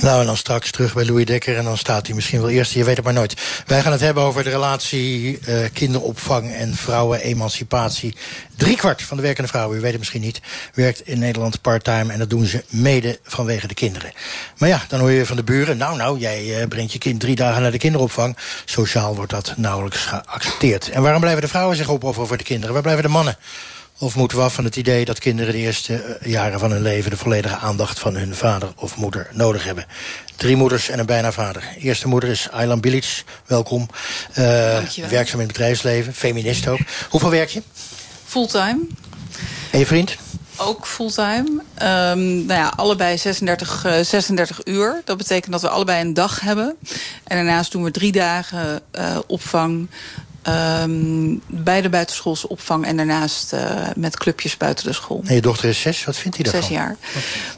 Nou, en dan straks terug bij Louis Dekker. En dan staat hij misschien wel eerst. Je weet het maar nooit. Wij gaan het hebben over de relatie uh, kinderopvang en vrouwenemancipatie. Driekwart van de werkende vrouwen, u weet het misschien niet... werkt in Nederland parttime en dat doen ze mede vanwege de kinderen. Maar ja, dan hoor je van de buren... nou, nou, jij uh, brengt je kind drie dagen naar de kinderopvang. Sociaal wordt dat nauwelijks geaccepteerd. En waarom blijven de vrouwen zich opofferen voor de kinderen? Waar blijven de mannen? Of moeten we af van het idee dat kinderen de eerste eh, jaren van hun leven... de volledige aandacht van hun vader of moeder nodig hebben? Drie moeders en een bijna vader. Eerste moeder is Aylan Bilic, welkom. Uh, werkzaam in het bedrijfsleven, feminist ook. Hoeveel werk je? Fulltime. En je vriend? Ook fulltime. Um, nou ja, allebei 36, uh, 36 uur. Dat betekent dat we allebei een dag hebben. En daarnaast doen we drie dagen uh, opvang Um, bij de buitenschoolse opvang en daarnaast uh, met clubjes buiten de school. En je dochter is zes, wat vindt hij daarvan? Zes jaar.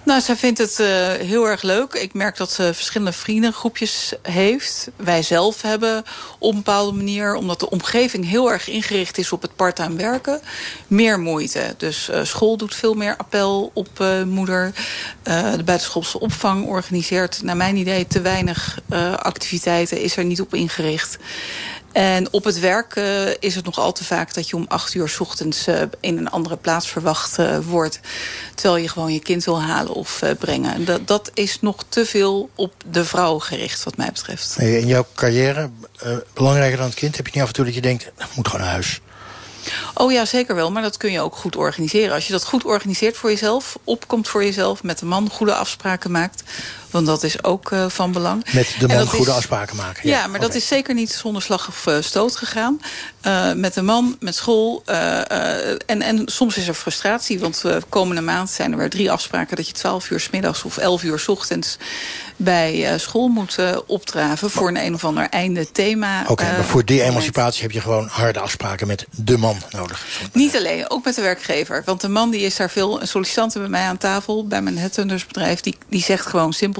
Nou, zij vindt het uh, heel erg leuk. Ik merk dat ze verschillende vriendengroepjes heeft. Wij zelf hebben op een bepaalde manier, omdat de omgeving heel erg ingericht is op het parttime werken, meer moeite. Dus uh, school doet veel meer appel op moeder. de buitenschoolse opvang organiseert, naar mijn idee, te weinig activiteiten, is er niet op ingericht. En op het werk uh, is het nog al te vaak dat je om acht uur s ochtends uh, in een andere plaats verwacht uh, wordt. Terwijl je gewoon je kind wil halen of brengen. Dat, dat is nog te veel op de vrouw gericht wat mij betreft. In jouw carrière, belangrijker dan het kind, heb je niet af en toe dat je denkt, ik moet gewoon naar huis. Oh ja, zeker wel. Maar dat kun je ook goed organiseren. Als je dat goed organiseert voor jezelf, opkomt voor jezelf... met de man goede afspraken maakt... Want dat is ook uh, van belang. Met de man goede is, afspraken maken. Ja, ja maar okay. dat is zeker niet zonder slag of uh, stoot gegaan. Uh, met de man, met school. en, en soms is er frustratie. Want komende maand zijn er weer drie afspraken... dat je 12 uur s middags of 11 uur s ochtends bij school moet opdraven... voor een een of ander einde thema. Oké, okay, maar voor die emancipatie heb je gewoon harde afspraken met de man nodig. Niet alleen, ook met de werkgever. Want de man die is daar veel... Een sollicitanten bij mij aan tafel, bij mijn headhuntersbedrijf... die, die zegt gewoon simpel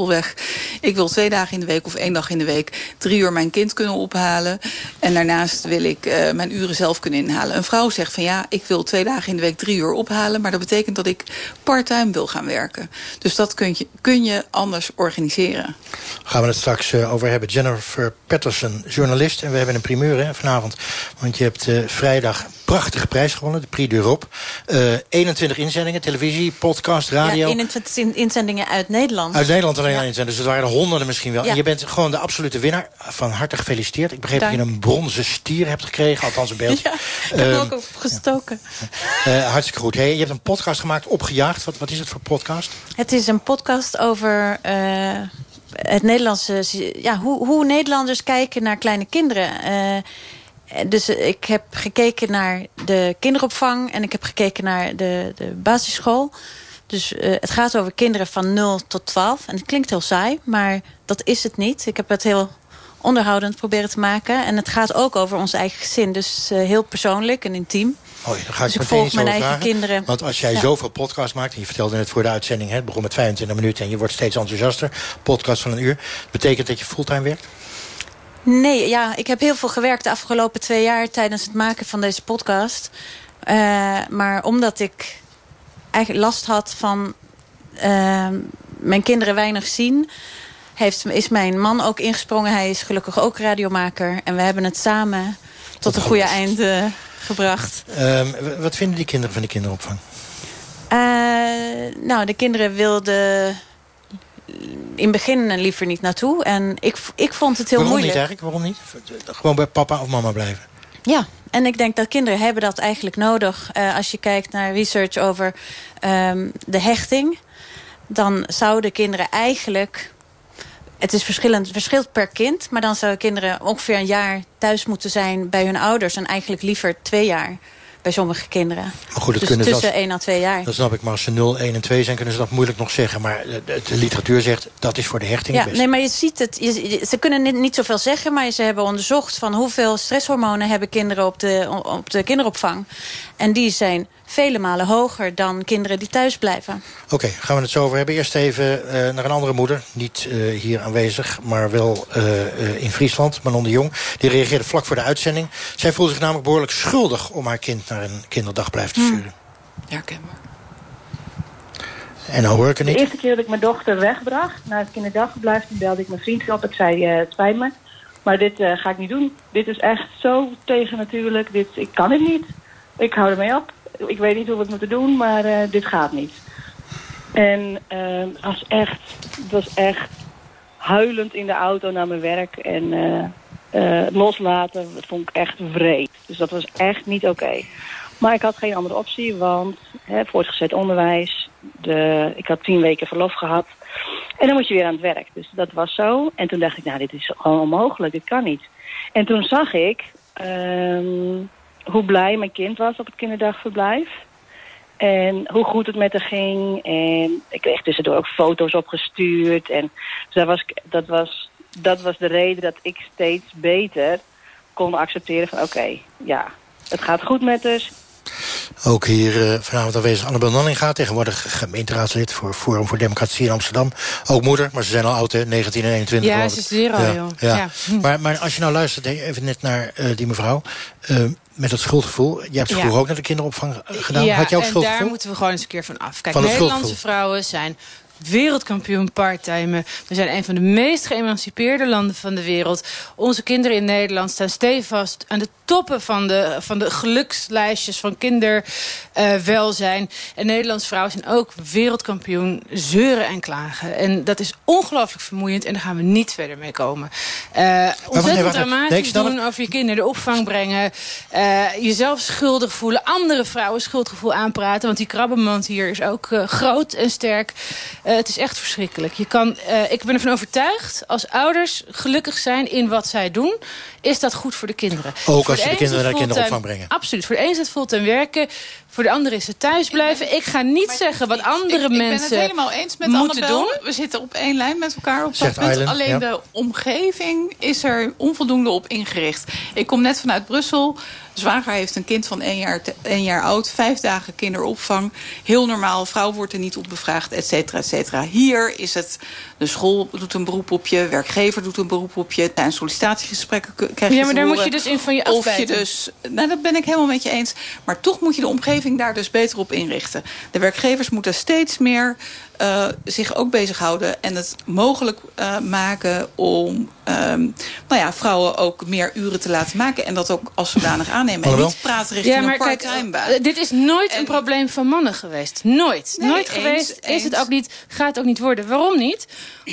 Ik wil twee dagen in de week of één dag in de week... drie uur mijn kind kunnen ophalen. En daarnaast wil ik uh, mijn uren zelf kunnen inhalen. Een vrouw zegt van ja, ik wil twee dagen in de week drie uur ophalen... maar dat betekent dat ik parttime wil gaan werken. Dus dat kun je, kun je anders organiseren. Gaan we het straks uh, over hebben. Jennifer Patterson, journalist. En we hebben een primeur hè, vanavond. Want je hebt uh, vrijdag prachtige prijs gewonnen, de Prix d'Europe. Uh, 21 inzendingen, televisie, podcast, radio. Ja, 21 inzendingen uit Nederland. Uit Nederland alleen ja. inzendingen, dus het waren er honderden misschien wel. Ja. En je bent gewoon de absolute winnaar. Van harte gefeliciteerd. Ik begreep Dank. dat je een bronzen stier hebt gekregen, althans een beeld. Ja, ik heb uh, ook gestoken. Uh, hartstikke goed. Hey, je hebt een podcast gemaakt, Opgejaagd. Wat, wat is het voor podcast? Het is een podcast over... Uh, het Nederlandse, ja, hoe, hoe Nederlanders kijken naar kleine kinderen. Uh, dus ik heb gekeken naar de kinderopvang en ik heb gekeken naar de, de basisschool. Dus uh, het gaat over kinderen van 0 tot 12. En het klinkt heel saai, maar dat is het niet. Ik heb het heel onderhoudend proberen te maken. En het gaat ook over ons eigen gezin. Dus uh, heel persoonlijk en intiem. Oh, dan ga ik dus ik volg mijn eigen vragen. kinderen. Want als jij Ja. zoveel podcasts maakt... en je vertelde net voor de uitzending... Hè, het begon met 25 minuten en je wordt steeds enthousiaster... podcast van een uur... betekent dat je fulltime werkt? Nee, ja, ik heb heel veel gewerkt de afgelopen twee jaar... tijdens het maken van deze podcast. Eh, maar omdat ik eigenlijk last had van... eh, mijn kinderen weinig zien... Heeft, is mijn man ook ingesprongen. Hij is gelukkig ook radiomaker. En we hebben het samen tot een goede eind eh, gebracht. Ehm, wat vinden die kinderen van de kinderopvang? Eh, nou, de kinderen wilden in het begin liever niet naartoe. En ik, ik vond het heel Waarom moeilijk. niet eigenlijk? Waarom niet? Gewoon bij papa of mama blijven? Ja, en ik denk dat kinderen hebben dat eigenlijk nodig. Eh, als je kijkt naar research over ehm, de hechting... dan zouden kinderen eigenlijk... Het is verschillend, verschilt per kind... maar dan zouden kinderen ongeveer een jaar thuis moeten zijn bij hun ouders... en eigenlijk liever twee jaar bij sommige kinderen. Maar goed, het dus kunnen tussen zelfs- één en twee jaar. Dat snap ik, maar als ze 0, 1 en 2 zijn... kunnen ze dat moeilijk nog zeggen. Maar de, de- literatuur zegt, dat is voor de hechting Ja, nee, maar je ziet het. Je- ze kunnen niet, niet zoveel zeggen, maar ze hebben onderzocht van hoeveel stresshormonen hebben kinderen op de, op de kinderopvang. En die zijn vele malen hoger dan kinderen die thuis blijven. Oké, gaan we het zo over hebben. Eerst even eh, naar een andere moeder. Niet eh, hier aanwezig, maar wel eh, eh, in Friesland. Manon de Jong. Die reageerde vlak voor de uitzending. Zij voelde zich namelijk behoorlijk schuldig... om haar kind naar een kinderdagverblijf te sturen. Herkenbaar. En nou hoor ik De niet. eerste keer dat ik mijn dochter wegbracht naar het kinderdagverblijf, toen belde ik mijn vriend op. Ik zei, eh, het spijt me, maar dit eh, ga ik niet doen. Dit is echt zo tegen natuurlijk. Dit, ik kan het niet. Ik hou ermee op. Ik weet niet hoe we het moeten doen, maar eh, dit gaat niet. En eh, als echt, het was echt huilend in de auto naar mijn werk. En eh, loslaten, dat vond ik echt wreed. Dus dat was echt niet oké. Maar ik had geen andere optie, want hè, voortgezet onderwijs, de, ik had tien weken verlof gehad. En dan moet je weer aan het werk. Dus dat was zo. En toen dacht ik, nou, dit is gewoon onmogelijk, dit kan niet. En toen zag ik ehm, hoe blij mijn kind was op het kinderdagverblijf. En hoe goed het met haar ging. En ik kreeg tussendoor ook foto's opgestuurd. En dus dat was, dat was, dat was de reden dat ik steeds beter kon accepteren van oké, ja, het gaat goed met dus. Ook hier eh, vanavond aanwezig Annabel Nanninga. Tegenwoordig gemeenteraadslid voor Forum voor Democratie in Amsterdam. Ook moeder, maar ze zijn al oud, hè? 19 en 21. Ja, ze studeren al, ja, joh. Ja. Ja. Maar, maar als je nou luistert, even net naar eh, die mevrouw... eh, met dat schuldgevoel. Jij hebt Ja. vroeger ook naar de kinderopvang gedaan. Ja, Had je ook en schuldgevoel? daar moeten we gewoon eens een keer van af. Kijk, Van het Nederlandse vrouwen zijn wereldkampioen parttimen. We zijn een van de meest geëmancipeerde landen van de wereld. Onze kinderen in Nederland staan stevast aan de toppen van de, van de gelukslijstjes van kinderwelzijn. en Nederlandse vrouwen zijn ook wereldkampioen zeuren en klagen. En dat is ongelooflijk vermoeiend en daar gaan we niet verder mee komen. Nee, ontzettend dramatisch Nee, doen over je kinderen de opvang brengen. eh, jezelf schuldig voelen. Andere vrouwen schuldgevoel aanpraten. Want die krabbenmand hier is ook eh, groot en sterk. Het is echt verschrikkelijk. Je kan, ik ben ervan overtuigd. Als ouders gelukkig zijn in wat zij doen. Is dat goed voor de kinderen. Voor als je de kinderen naar de kinderopvang brengen. Absoluut. Voor de een is het fulltime werken. Voor de ander is het thuis blijven. Ik, ga niet zeggen wat andere ik, ik mensen ben het helemaal eens met moeten Annabel. doen. We zitten op één lijn met elkaar op dat punt. Alleen ja. de omgeving is er onvoldoende op ingericht. Ik kom net vanuit Brussel. Zwager heeft een kind van één jaar, te- één jaar oud. Vijf dagen kinderopvang. Heel normaal. Vrouw wordt er niet op bevraagd, et cetera, et cetera. Hier is het... De school doet een beroep op je. Werkgever doet een beroep op je. Tijdens sollicitatiegesprekken krijg je Ja, maar daar moet je dus in van je Of je dus... Nou, dat ben ik helemaal met je eens. Maar toch moet je de omgeving daar dus beter op inrichten. De werkgevers moeten steeds meer eh, zich ook bezighouden... en het mogelijk eh, maken om ehm, nou ja, vrouwen ook meer uren te laten maken... en dat ook als zodanig aannemen. En niet praten richting Ja, maar een kijk, part-time baan. eh, dit is nooit een probleem van mannen geweest. Nooit. Nee, nooit eens, geweest. Is het ook niet. Gaat het ook niet worden. Waarom niet?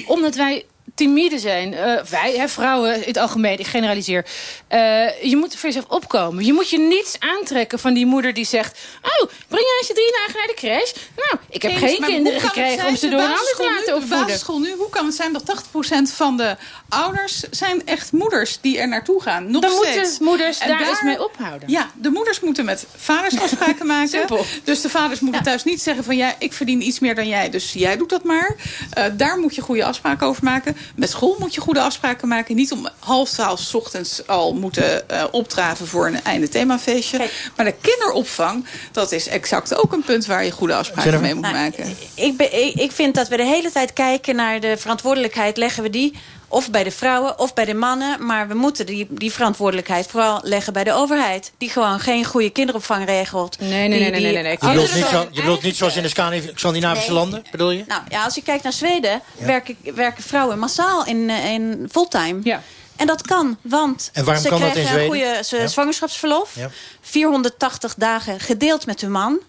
Omdat wij timide zijn. Eh, wij, hè, vrouwen in het algemeen, ik generaliseer. Eh, je moet er voor jezelf opkomen. Je moet je niets aantrekken van die moeder die zegt... oh, breng jij eens je drie dagen naar de crash? Nou, ik heb Eens, geen kinderen gekregen zijn, om ze door een ander te laten nu- De opvoeden. basisschool nu, hoe kan het zijn dat 80% van de ouders... zijn echt moeders die er naartoe gaan? Nog Dan steeds. moeten moeders En daar eens mee ophouden. Ja, de moeders moeten met vaders afspraken maken. Simpel. Dus de vaders moeten thuis niet zeggen van... ja, ik verdien iets meer dan jij, dus jij doet dat maar. Eh, daar moet je goede afspraken over maken. Met school moet je goede afspraken maken. Niet om half twaalf 's ochtends al moeten uh, opdraven voor een einde themafeestje. Maar de kinderopvang, dat is exact ook een punt waar je goede afspraken mee moet Nou, maken. Ik, ben, ik, ik vind dat we de hele tijd kijken naar de verantwoordelijkheid. Leggen we die of bij de vrouwen of bij de mannen. Maar we moeten die, die verantwoordelijkheid vooral leggen bij de overheid. Die gewoon geen goede kinderopvang regelt. Nee, nee, Die- nee, nee, nee, nee. Je bedoelt, niet, zo, gewoon je bedoelt niet zoals in de Scandinav- Scandinavische Nee. landen, bedoel je? Nou ja, als je kijkt naar Zweden, werken, werken vrouwen massaal in, eh, in fulltime. Ja. En dat kan, want En ze kan krijgen een goede Ja. zwangerschapsverlof. Ja. 480 dagen gedeeld met hun man.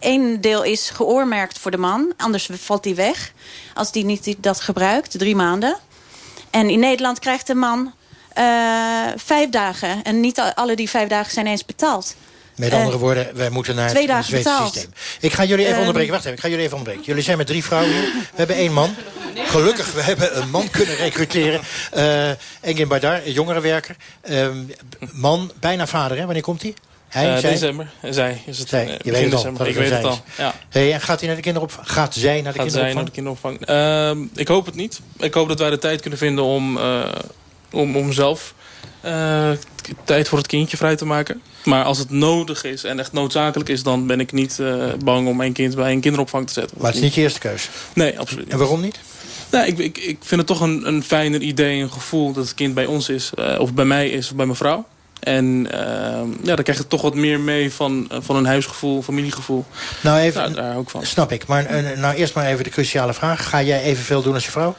Eén deel is geoormerkt voor de man, anders valt die weg. Als die niet die- dat gebruikt, drie maanden. En in Nederland krijgt de man eh, vijf dagen. En niet al- alle die vijf dagen zijn eens betaald. Met Eh, andere woorden, wij moeten naar het Zweedse betaald. systeem. Ik ga jullie even Ehm. onderbreken. Wacht even, ik ga jullie even onderbreken. Jullie zijn met drie vrouwen hier. We hebben één man. Gelukkig, we hebben een man kunnen recruteren. Eh Engin Baydar, een jongerenwerker. Ehm, man, bijna vader, hè? Wanneer komt hij? Hij, Eh, zij? december. Zij is het. Zij. eh, Je weet het al. december. dat Ik weet het zij al. Ja. Hey, en gaat hij naar de kinderopvang? Gaat zij naar de Gaat zij kinderopvang? naar de kinderopvang? Ehm, ik hoop het niet. Ik hoop dat wij de tijd kunnen vinden om, eh, om, om zelf eh, tijd voor het kindje vrij te maken. Maar als het nodig is en echt noodzakelijk is... dan ben ik niet eh, bang om mijn kind bij een kinderopvang te zetten. Maar het is niet je eerste keus. Nee, absoluut niet. En waarom niet? Nee, ik, ik, ik vind het toch een, een fijner idee, een gevoel... dat het kind bij ons is, eh, of bij mij is, of bij mijn vrouw. En ehm, ja, dan krijg je toch wat meer mee van, eh, van een huisgevoel, familiegevoel. Nou, even, Nou, daar ook van. snap ik. Maar eh, nou eerst maar even de cruciale vraag. Ga jij evenveel doen als je vrouw?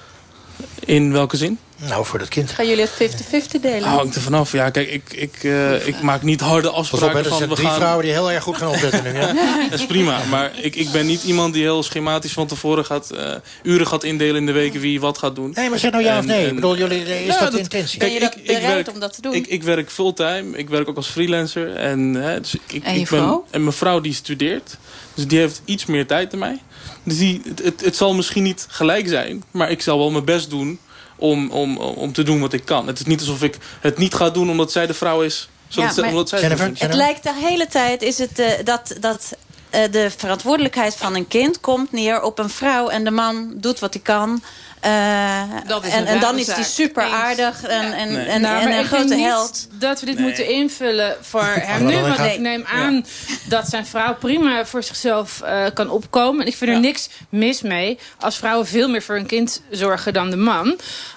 In welke zin? Nou, voor dat kind. Gaan jullie het 50-50 delen? Hangt er vanaf. Ja, kijk, ik, ik, eh, ik maak niet harde op, afspraken er van... zijn we drie gaan... vrouwen die heel erg goed gaan opletten nu. Ja? Dat is prima, maar ik, ik ben niet iemand die heel schematisch van tevoren gaat... eh, uren gaat indelen in de weken wie wat gaat doen. Nee, maar zeg nou ja of En- nee. en- Ik bedoel, jullie, is Ja, dat de intentie? Ben je ik- ik bereid werk- om dat te doen? Ik, ik werk fulltime, ik werk ook als freelancer. En, hè, dus ik, ik, En je ik ben- vrouw? en mijn vrouw die studeert. Dus die heeft iets meer tijd dan mij. Dus die, het, het, het zal misschien niet gelijk zijn. Maar ik zal wel mijn best doen om, om, om te doen wat ik kan. Het is niet alsof ik het niet ga doen omdat zij de vrouw is. Zodat Ja, zij- maar- omdat zij het Jennifer? Het lijkt de hele tijd is het eh, dat, dat eh, de verantwoordelijkheid van een kind komt neer op een vrouw en de man doet wat hij kan. Eh, Dat is en, en dan is hij super Eens. aardig en, en, Nee. en, Nou, en een ik denk grote niet held. dat we dit Nee. moeten invullen voor hem nu. Want ik neem aan dat zijn vrouw prima voor zichzelf eh, kan opkomen. En ik vind er niks mis mee als vrouwen veel meer voor hun kind zorgen dan de man.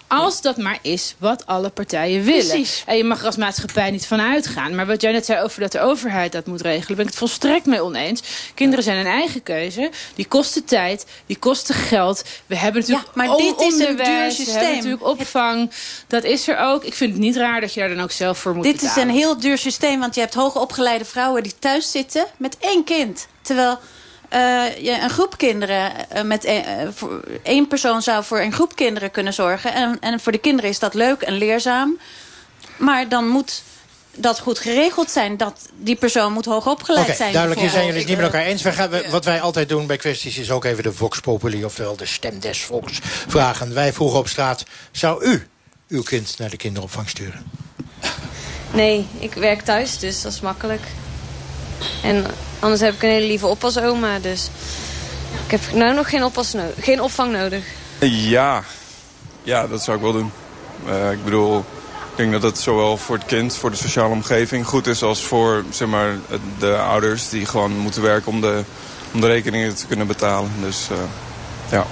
Als dat maar is wat alle partijen willen. Precies. En je mag er als maatschappij niet van uitgaan. Maar wat jij net zei over dat de overheid dat moet regelen... ben ik het volstrekt mee oneens. Kinderen zijn een eigen keuze. Die kosten tijd, die kosten geld. We hebben natuurlijk Ja, maar dit is een duur We systeem. hebben natuurlijk opvang. Dat is er ook. Ik vind het niet raar dat je daar dan ook zelf voor moet Dit is een heel duur systeem, want je hebt hoogopgeleide vrouwen die thuis zitten met één kind. Terwijl eh, je een groep kinderen eh, met één, eh, voor één persoon zou voor een groep kinderen kunnen zorgen. En, en voor de kinderen is dat leuk en leerzaam. Maar dan moet dat goed geregeld zijn. Dat die persoon moet hoogopgeleid Oké, zijn. duidelijk, hier zijn jullie het niet met elkaar eens. Wij gaan, we- wat wij altijd doen bij kwesties is ook even de Vox Populi... oftewel de stem des volks vragen. Wij vroegen op straat, zou u uw kind naar de kinderopvang sturen? Nee, ik werk thuis, dus dat is makkelijk. En anders heb ik een hele lieve oppasoma, dus ik heb nou nog geen, oppas no- geen opvang nodig. Ja. ja, dat zou ik wel doen. Eh, ik bedoel, ik denk dat het zowel voor het kind, voor de sociale omgeving goed is... als voor zeg maar, de ouders die gewoon moeten werken om de, om de rekeningen te kunnen betalen. Dus eh, ja.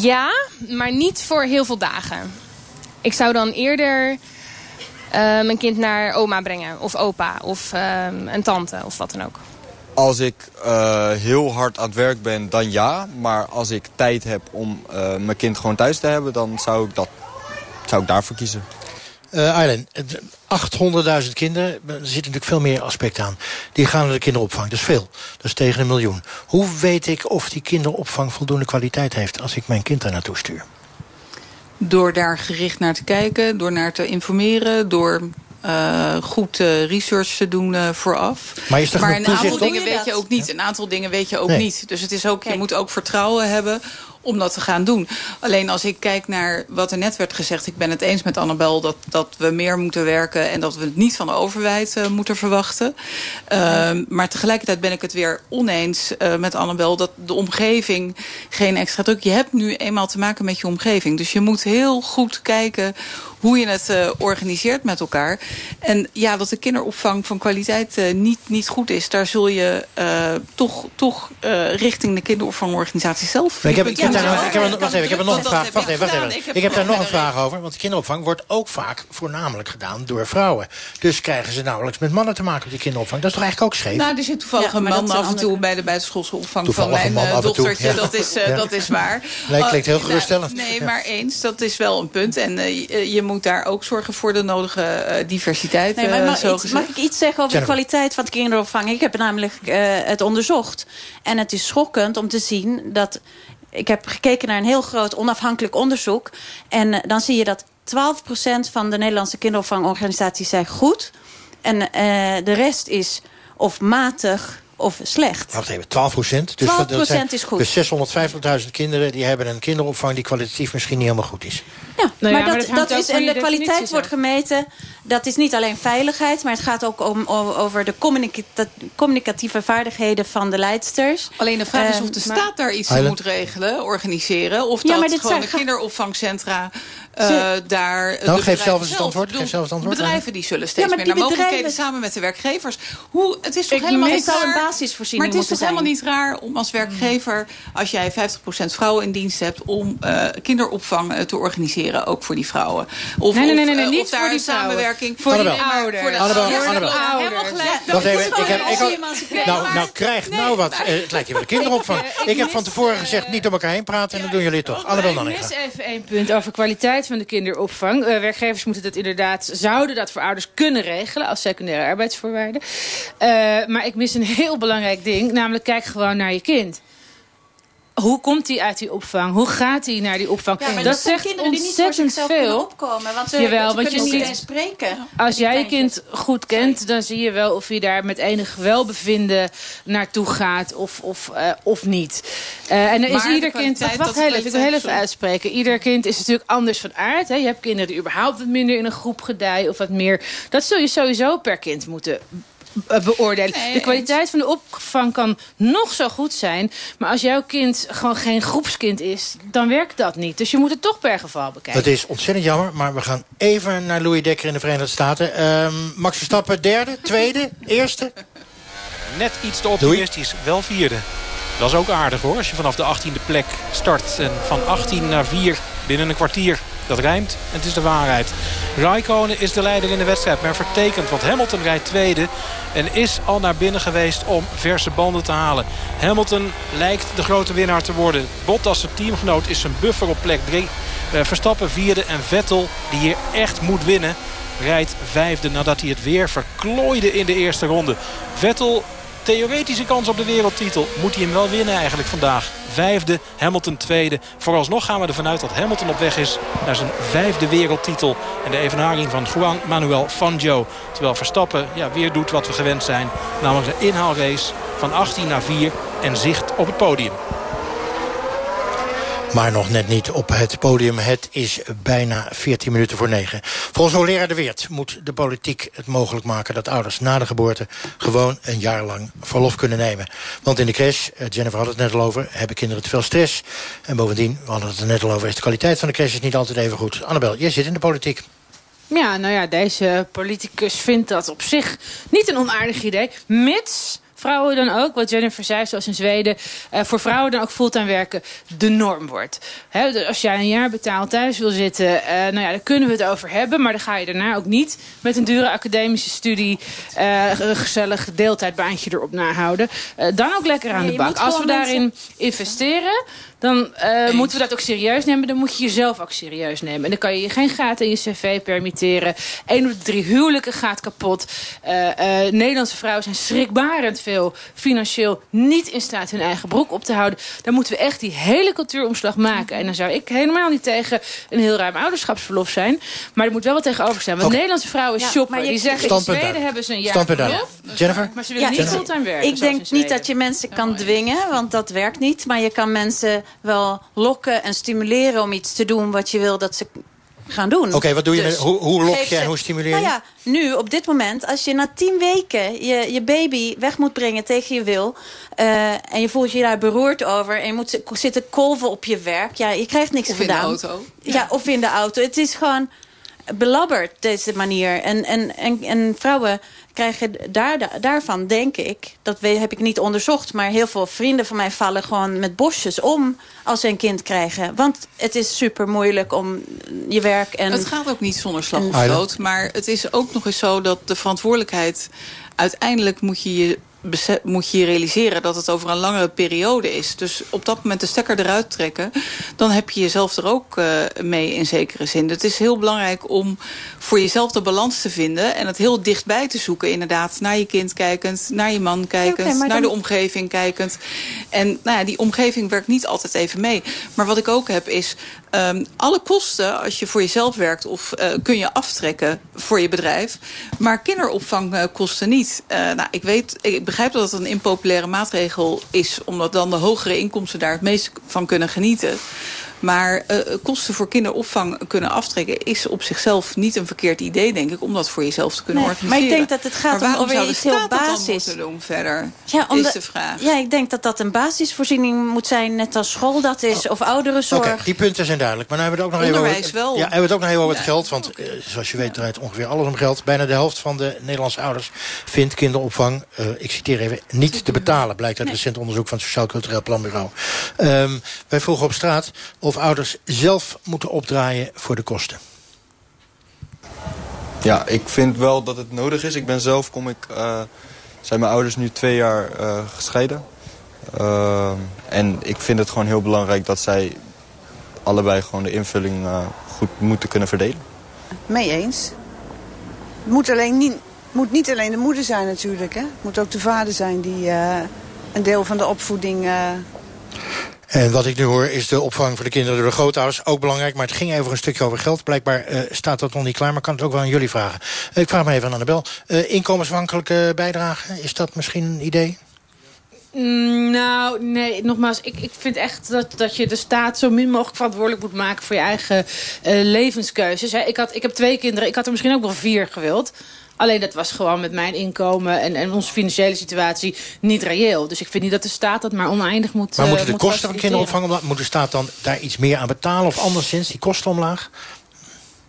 Ja, maar niet voor heel veel dagen. Ik zou dan eerder eh, mijn kind naar oma brengen. Of opa. Of ehm, een tante. Of wat dan ook. Als ik eh, heel hard aan het werk ben, dan ja. Maar als ik tijd heb om eh, mijn kind gewoon thuis te hebben... dan zou ik, dat, zou ik daarvoor kiezen. Eh Arlen, het- 800.000 kinderen, er zitten natuurlijk veel meer aspecten aan. Die gaan naar de kinderopvang, dat is veel. Dat is tegen een miljoen. Hoe weet ik of die kinderopvang voldoende kwaliteit heeft... als ik mijn kind daar naartoe stuur? Door daar gericht naar te kijken, door naar te informeren, door eh, goed eh, research te doen eh, vooraf. Maar is er maar een aantal op? dingen weet je ook niet. Een aantal dingen weet je ook Nee. niet. Dus het is ook, je moet ook vertrouwen hebben om dat te gaan doen. Alleen als ik kijk naar wat er net werd gezegd... ik ben het eens met Annabel dat, dat we meer moeten werken... en dat we het niet van de overheid uh, moeten verwachten. Uh, maar tegelijkertijd ben ik het weer oneens uh, met Annabel... dat de omgeving geen extra druk... je hebt nu eenmaal te maken met je omgeving. Dus je moet heel goed kijken hoe je het uh, organiseert met elkaar. En ja, dat de kinderopvang van kwaliteit niet, niet goed is... daar zul je toch, toch richting de kinderopvangorganisatie zelf... ik heb, daar, ik heb, wacht even, ik heb er nog een vraag. Wacht even, wacht even. Ik heb, ik heb daar nog een vraag over. Want de kinderopvang wordt ook vaak voornamelijk gedaan door vrouwen. Dus krijgen ze nauwelijks met mannen te maken op die kinderopvang. Dat is toch eigenlijk ook scheef? Nou, er zit toevallig ja, een man af en toe bij de buitenschoolse opvang van mijn dochtertje. Ja. Dat, is, ja. dat is waar. Nee, klinkt heel geruststellend. Nee, maar eens. Dat is wel een punt. En je moet daar ook zorgen voor de nodige uh, diversiteit. Nee, maar mag, iets, mag, ik iets zeggen over de kwaliteit van de kinderopvang? Ik heb namelijk uh, het onderzocht. En het is schokkend om te zien dat... Ik heb gekeken naar een heel groot onafhankelijk onderzoek. En uh, dan zie je dat 12% van de Nederlandse kinderopvangorganisaties zijn goed. En de rest is of matig of slecht. Wacht even, 12 procent? Dus 12 procent is goed. Dus 650.000 kinderen die hebben een kinderopvang... die kwalitatief misschien niet helemaal goed is. Ja, nou ja maar, dat, dat, dat is, en de kwaliteit wordt gemeten. Dat is niet alleen veiligheid, maar het gaat ook om, over de communicatieve vaardigheden van de leidsters. Alleen de vraag is of de uh, staat daar iets in moet regelen, organiseren. Of ja, dat gewoon de kinderopvangcentra uh, daar... Nou, geef zelf eens het antwoord. Geef zelf het antwoord bedrijven die zullen steeds ja, meer naar bedrijven... mogelijkheden samen met de werkgevers. Hoe, het is toch Ik helemaal een basisvoorziening Maar het is toch helemaal niet raar om als werkgever... als jij 50% vrouwen in dienst hebt... om uh, kinderopvang uh, te organiseren, ook voor die vrouwen. Of, nee, nee, nee, nee, nee, niet of voor die samenwerking voor die ouders. Voor de Annabel, ouders. Helemaal gelijk. Wacht even, ik heb... Ik nou, nou, krijg nou wat. Het lijkt je wel de kinderopvang. Ik heb van tevoren gezegd niet door elkaar heen praten... en dan doen jullie het toch. Annabel dan Ik mis even één punt over kwaliteit van de kinderopvang. Werkgevers moeten dat inderdaad, zouden dat voor ouders kunnen regelen als secundaire arbeidsvoorwaarden. Maar ik mis een heel belangrijk ding, namelijk kijk gewoon naar je kind. Hoe komt hij uit die opvang? Hoe gaat hij naar die opvang? Ja, dat, dat zegt kinderen die ontzettend niet voor veel. opkomen, want ze, Jawel, ze want kunnen je niet ziet, eens spreken. Als jij je kind goed kent, dan zie je wel of hij daar met enig welbevinden naartoe gaat of, of, uh, of niet. Uh, en er is ieder kind. Wacht, wacht heel even, ik wil heel even uitspreken. Ieder kind is natuurlijk anders van aard. Hè. Je hebt kinderen die überhaupt wat minder in een groep gedijen of wat meer. Dat zul je sowieso per kind moeten beoordelen. Nee, de kwaliteit van de opvang kan nog zo goed zijn. Maar als jouw kind gewoon geen groepskind is, dan werkt dat niet. Dus je moet het toch per geval bekijken. Dat is ontzettend jammer, maar we gaan even naar Louis Dekker in de Verenigde Staten. Um, Max Verstappen derde, tweede, eerste? Net iets te optimistisch, wel vierde. Dat is ook aardig hoor, als je vanaf de 18e plek start. En van 18 naar 4 binnen een kwartier. Dat rijmt en het is de waarheid. Raikkonen is de leider in de wedstrijd, maar vertekend. Want Hamilton rijdt tweede en is al naar binnen geweest om verse banden te halen. Hamilton lijkt de grote winnaar te worden. Bottas, zijn teamgenoot, is zijn buffer op plek 3. Verstappen vierde en Vettel, die hier echt moet winnen, rijdt vijfde nadat hij het weer verklooide in de eerste ronde. Vettel theoretische kans op de wereldtitel. Moet hij hem wel winnen eigenlijk vandaag. Vijfde, Hamilton tweede. Vooralsnog gaan we ervan uit dat Hamilton op weg is naar zijn vijfde wereldtitel. En de evenaring van Juan Manuel Fangio. Terwijl Verstappen ja, weer doet wat we gewend zijn. Namelijk een inhaalrace van 18 naar 4 en zicht op het podium. Maar nog net niet op het podium. Het is bijna 14 minuten voor 9. Volgens hoogleraar De Weert moet de politiek het mogelijk maken... dat ouders na de geboorte gewoon een jaar lang verlof kunnen nemen. Want in de crash, eh, Jennifer had het net al over... hebben kinderen te veel stress. En bovendien, we hadden het er net al over... is de kwaliteit van de crash is niet altijd even goed. Annabel, jij zit in de politiek. Ja, nou ja, deze politicus vindt dat op zich niet een onaardig idee. Mits vrouwen dan ook, wat Jennifer zei, zoals in Zweden... Uh, voor vrouwen dan ook fulltime werken de norm wordt. He, als jij een jaar betaald thuis wil zitten, uh, nou ja, daar kunnen we het over hebben... maar dan ga je daarna ook niet met een dure academische studie... Uh, een gezellig deeltijdbaantje erop nahouden. dan ook lekker aan nee, de bak. Als we daarin mensen... investeren dan uh, moeten we dat ook serieus nemen. Dan moet je jezelf ook serieus nemen. En dan kan je je geen gaten in je cv permitteren. Eén op de drie huwelijken gaat kapot. Uh, uh, Nederlandse vrouwen zijn schrikbarend veel financieel niet in staat hun eigen broek op te houden. Dan moeten we echt die hele cultuuromslag maken. En dan zou ik helemaal niet tegen een heel ruim ouderschapsverlof zijn. Maar er moet wel wat tegenover staan. Want okay. Nederlandse vrouwen ja, shoppen. Die zeggen in Zweden daar. hebben ze een jaar verlof. Jennifer? Maar ze willen ja, niet fulltime werken. Ik denk niet dat je mensen kan dwingen. Want dat werkt niet. Maar je kan mensen wel lokken en stimuleren om iets te doen wat je wil dat ze gaan doen. Oké, wat doe je Dus met, hoe, hoe lok je en hoe stimuleer je? Nou ja, nu, op dit moment, als je na tien weken je, je baby weg moet brengen tegen je wil... eh, en je voelt je daar beroerd over en je moet zi- zitten kolven op je werk... ja, je krijgt niks Of in de gedaan. auto. Ja. of in de auto. Het is gewoon belabberd, deze manier. En, en, en, en vrouwen krijgen daar, daarvan, denk ik... dat heb ik niet onderzocht... maar heel veel vrienden van mij vallen gewoon met bosjes om... als ze een kind krijgen. Want het is super moeilijk om je werk en... Het gaat ook niet zonder slag of stoot. Maar het is ook nog eens zo dat de verantwoordelijkheid... uiteindelijk moet je je, moet je je realiseren dat het over een langere periode is. Dus op dat moment de stekker eruit trekken... dan heb je jezelf er ook eh, mee in zekere zin. Het is heel belangrijk om voor jezelf de balans te vinden... en het heel dichtbij te zoeken inderdaad. Naar je kind kijkend, naar je man kijkend... Naar dan- de omgeving kijkend. En nou ja, die omgeving werkt niet altijd even mee. Maar wat ik ook heb is... ehm, alle kosten als je voor jezelf werkt... of eh, kun je aftrekken voor je bedrijf. Maar kinderopvang eh, kosten niet. Eh, nou, ik, weet, ik begrijp dat het een impopulaire maatregel is... omdat dan de hogere inkomsten daar het meest van kunnen genieten. Maar eh, kosten voor kinderopvang kunnen aftrekken... is op zichzelf niet een verkeerd idee, denk ik... om dat voor jezelf te kunnen Nee, maar organiseren. ik denk dat het gaat Maar om waarom over zou de iets heel staat dat dan basis. moeten doen verder? Ja, is omdat- de vraag. Ja, ik denk dat dat een basisvoorziening moet zijn, net als school dat is, of ouderenzorg. Oké, die punten zijn duidelijk. Maar nu hebben we het ook nog even Onderwijs over, wel. Ja, hebben we het ook nog even over het geld. Want eh, zoals je weet draait ongeveer alles om geld. Bijna de helft van de Nederlandse ouders vindt kinderopvang, eh, ik citeer even, niet te betalen. Blijkt uit recent onderzoek van het Sociaal Cultureel Planbureau. Ehm, wij vroegen op straat of ouders zelf moeten opdraaien voor de kosten. Ja, ik vind wel dat het nodig is. Ik ben zelf, kom ik, eh, zijn mijn ouders nu twee jaar eh, gescheiden. Ehm, en ik vind het gewoon heel belangrijk dat zij allebei gewoon de invulling eh, goed moeten kunnen verdelen. Mee eens. Het moet, alleen niet, moet niet alleen de moeder zijn natuurlijk. Hè? Het moet ook de vader zijn die eh, een deel van de opvoeding... En wat ik nu hoor is de opvang voor de kinderen door de grootouders. Ook belangrijk, maar het ging even een stukje over geld. Blijkbaar eh, staat dat nog niet klaar, maar kan het ook wel aan jullie vragen. Ik vraag me even aan Annabel. Eh inkomensafhankelijke bijdrage, is dat misschien een idee? Mm, Nou, nee, nogmaals, ik, ik vind echt dat, dat je de staat zo min mogelijk verantwoordelijk moet maken voor je eigen eh, levenskeuzes. Hè. Ik, had, ik heb twee kinderen, ik had er misschien ook wel vier gewild. Alleen dat was gewoon met mijn inkomen en, en onze financiële situatie niet reëel. Dus ik vind niet dat de staat dat maar oneindig moet Maar eh, moeten de moet kosten van kinderopvang omlaag? Moet de staat dan daar iets meer aan betalen? Of anderszins, die kosten omlaag?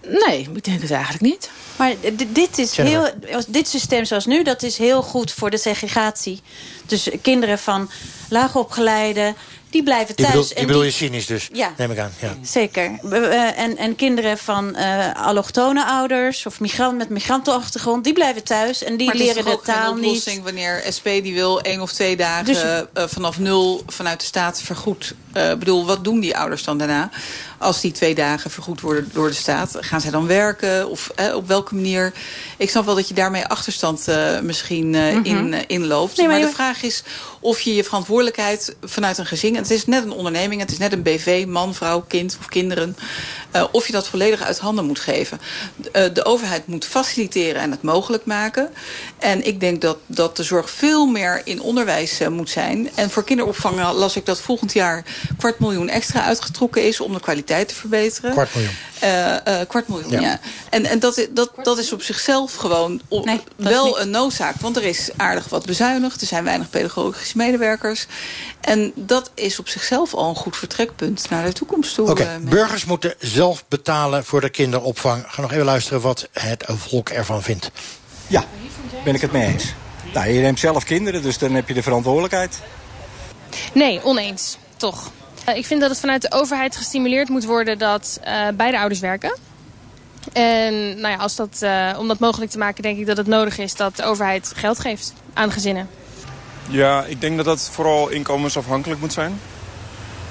Nee, ik denk het eigenlijk niet. Maar dit, is heel, dit systeem zoals nu, dat is heel goed voor de segregatie. Dus kinderen van laagopgeleide, die blijven thuis. bedoel, die en bedoel die- je cynisch dus, Ja. neem ik aan. Ja. Zeker. Eh, en, en kinderen van eh allochtone ouders of migrant met migrantenachtergrond, die blijven thuis en die maar het is leren de ook geen taal niet. oplossing wanneer SP die wil één of twee dagen Dus- eh, vanaf nul vanuit de staat vergoed. Eh, Ik bedoel, wat doen die ouders dan daarna? Als die twee dagen vergoed worden door de staat, gaan zij dan werken? Of eh, op welke manier? Ik snap wel dat je daarmee achterstand eh, misschien Mhm. in, eh, inloopt. Nee, maar de vraag is of je je verantwoordelijkheid vanuit een gezin... het is net een onderneming, het is net een BV, man, vrouw, kind of kinderen... of je dat volledig uit handen moet geven. De, de overheid moet faciliteren en het mogelijk maken. En ik denk dat, dat de zorg veel meer in onderwijs eh, moet zijn. En voor kinderopvang las ik dat volgend jaar kwart miljoen extra uitgetrokken is... om de kwaliteit te verbeteren. Kwart miljoen. Eh, eh, kwart miljoen, Ja. ja. En, en dat, dat, dat is op zichzelf gewoon wel een noodzaak. Want er is aardig wat bezuinigd. Er zijn weinig pedagogische medewerkers. En dat is op zichzelf al een goed vertrekpunt naar de toekomst toe. Burgers moeten zelf betalen voor de kinderopvang. Ga nog even luisteren wat het volk ervan vindt. Ja, ben ik het mee eens. Nou, je neemt zelf kinderen, dus dan heb je de verantwoordelijkheid. Nee, oneens. Toch. Eh, ik vind dat het vanuit de overheid gestimuleerd moet worden dat eh, beide ouders werken. En nou ja, als dat, eh, om dat mogelijk te maken denk ik dat het nodig is dat de overheid geld geeft aan gezinnen. Ja, ik denk dat dat vooral inkomensafhankelijk moet zijn.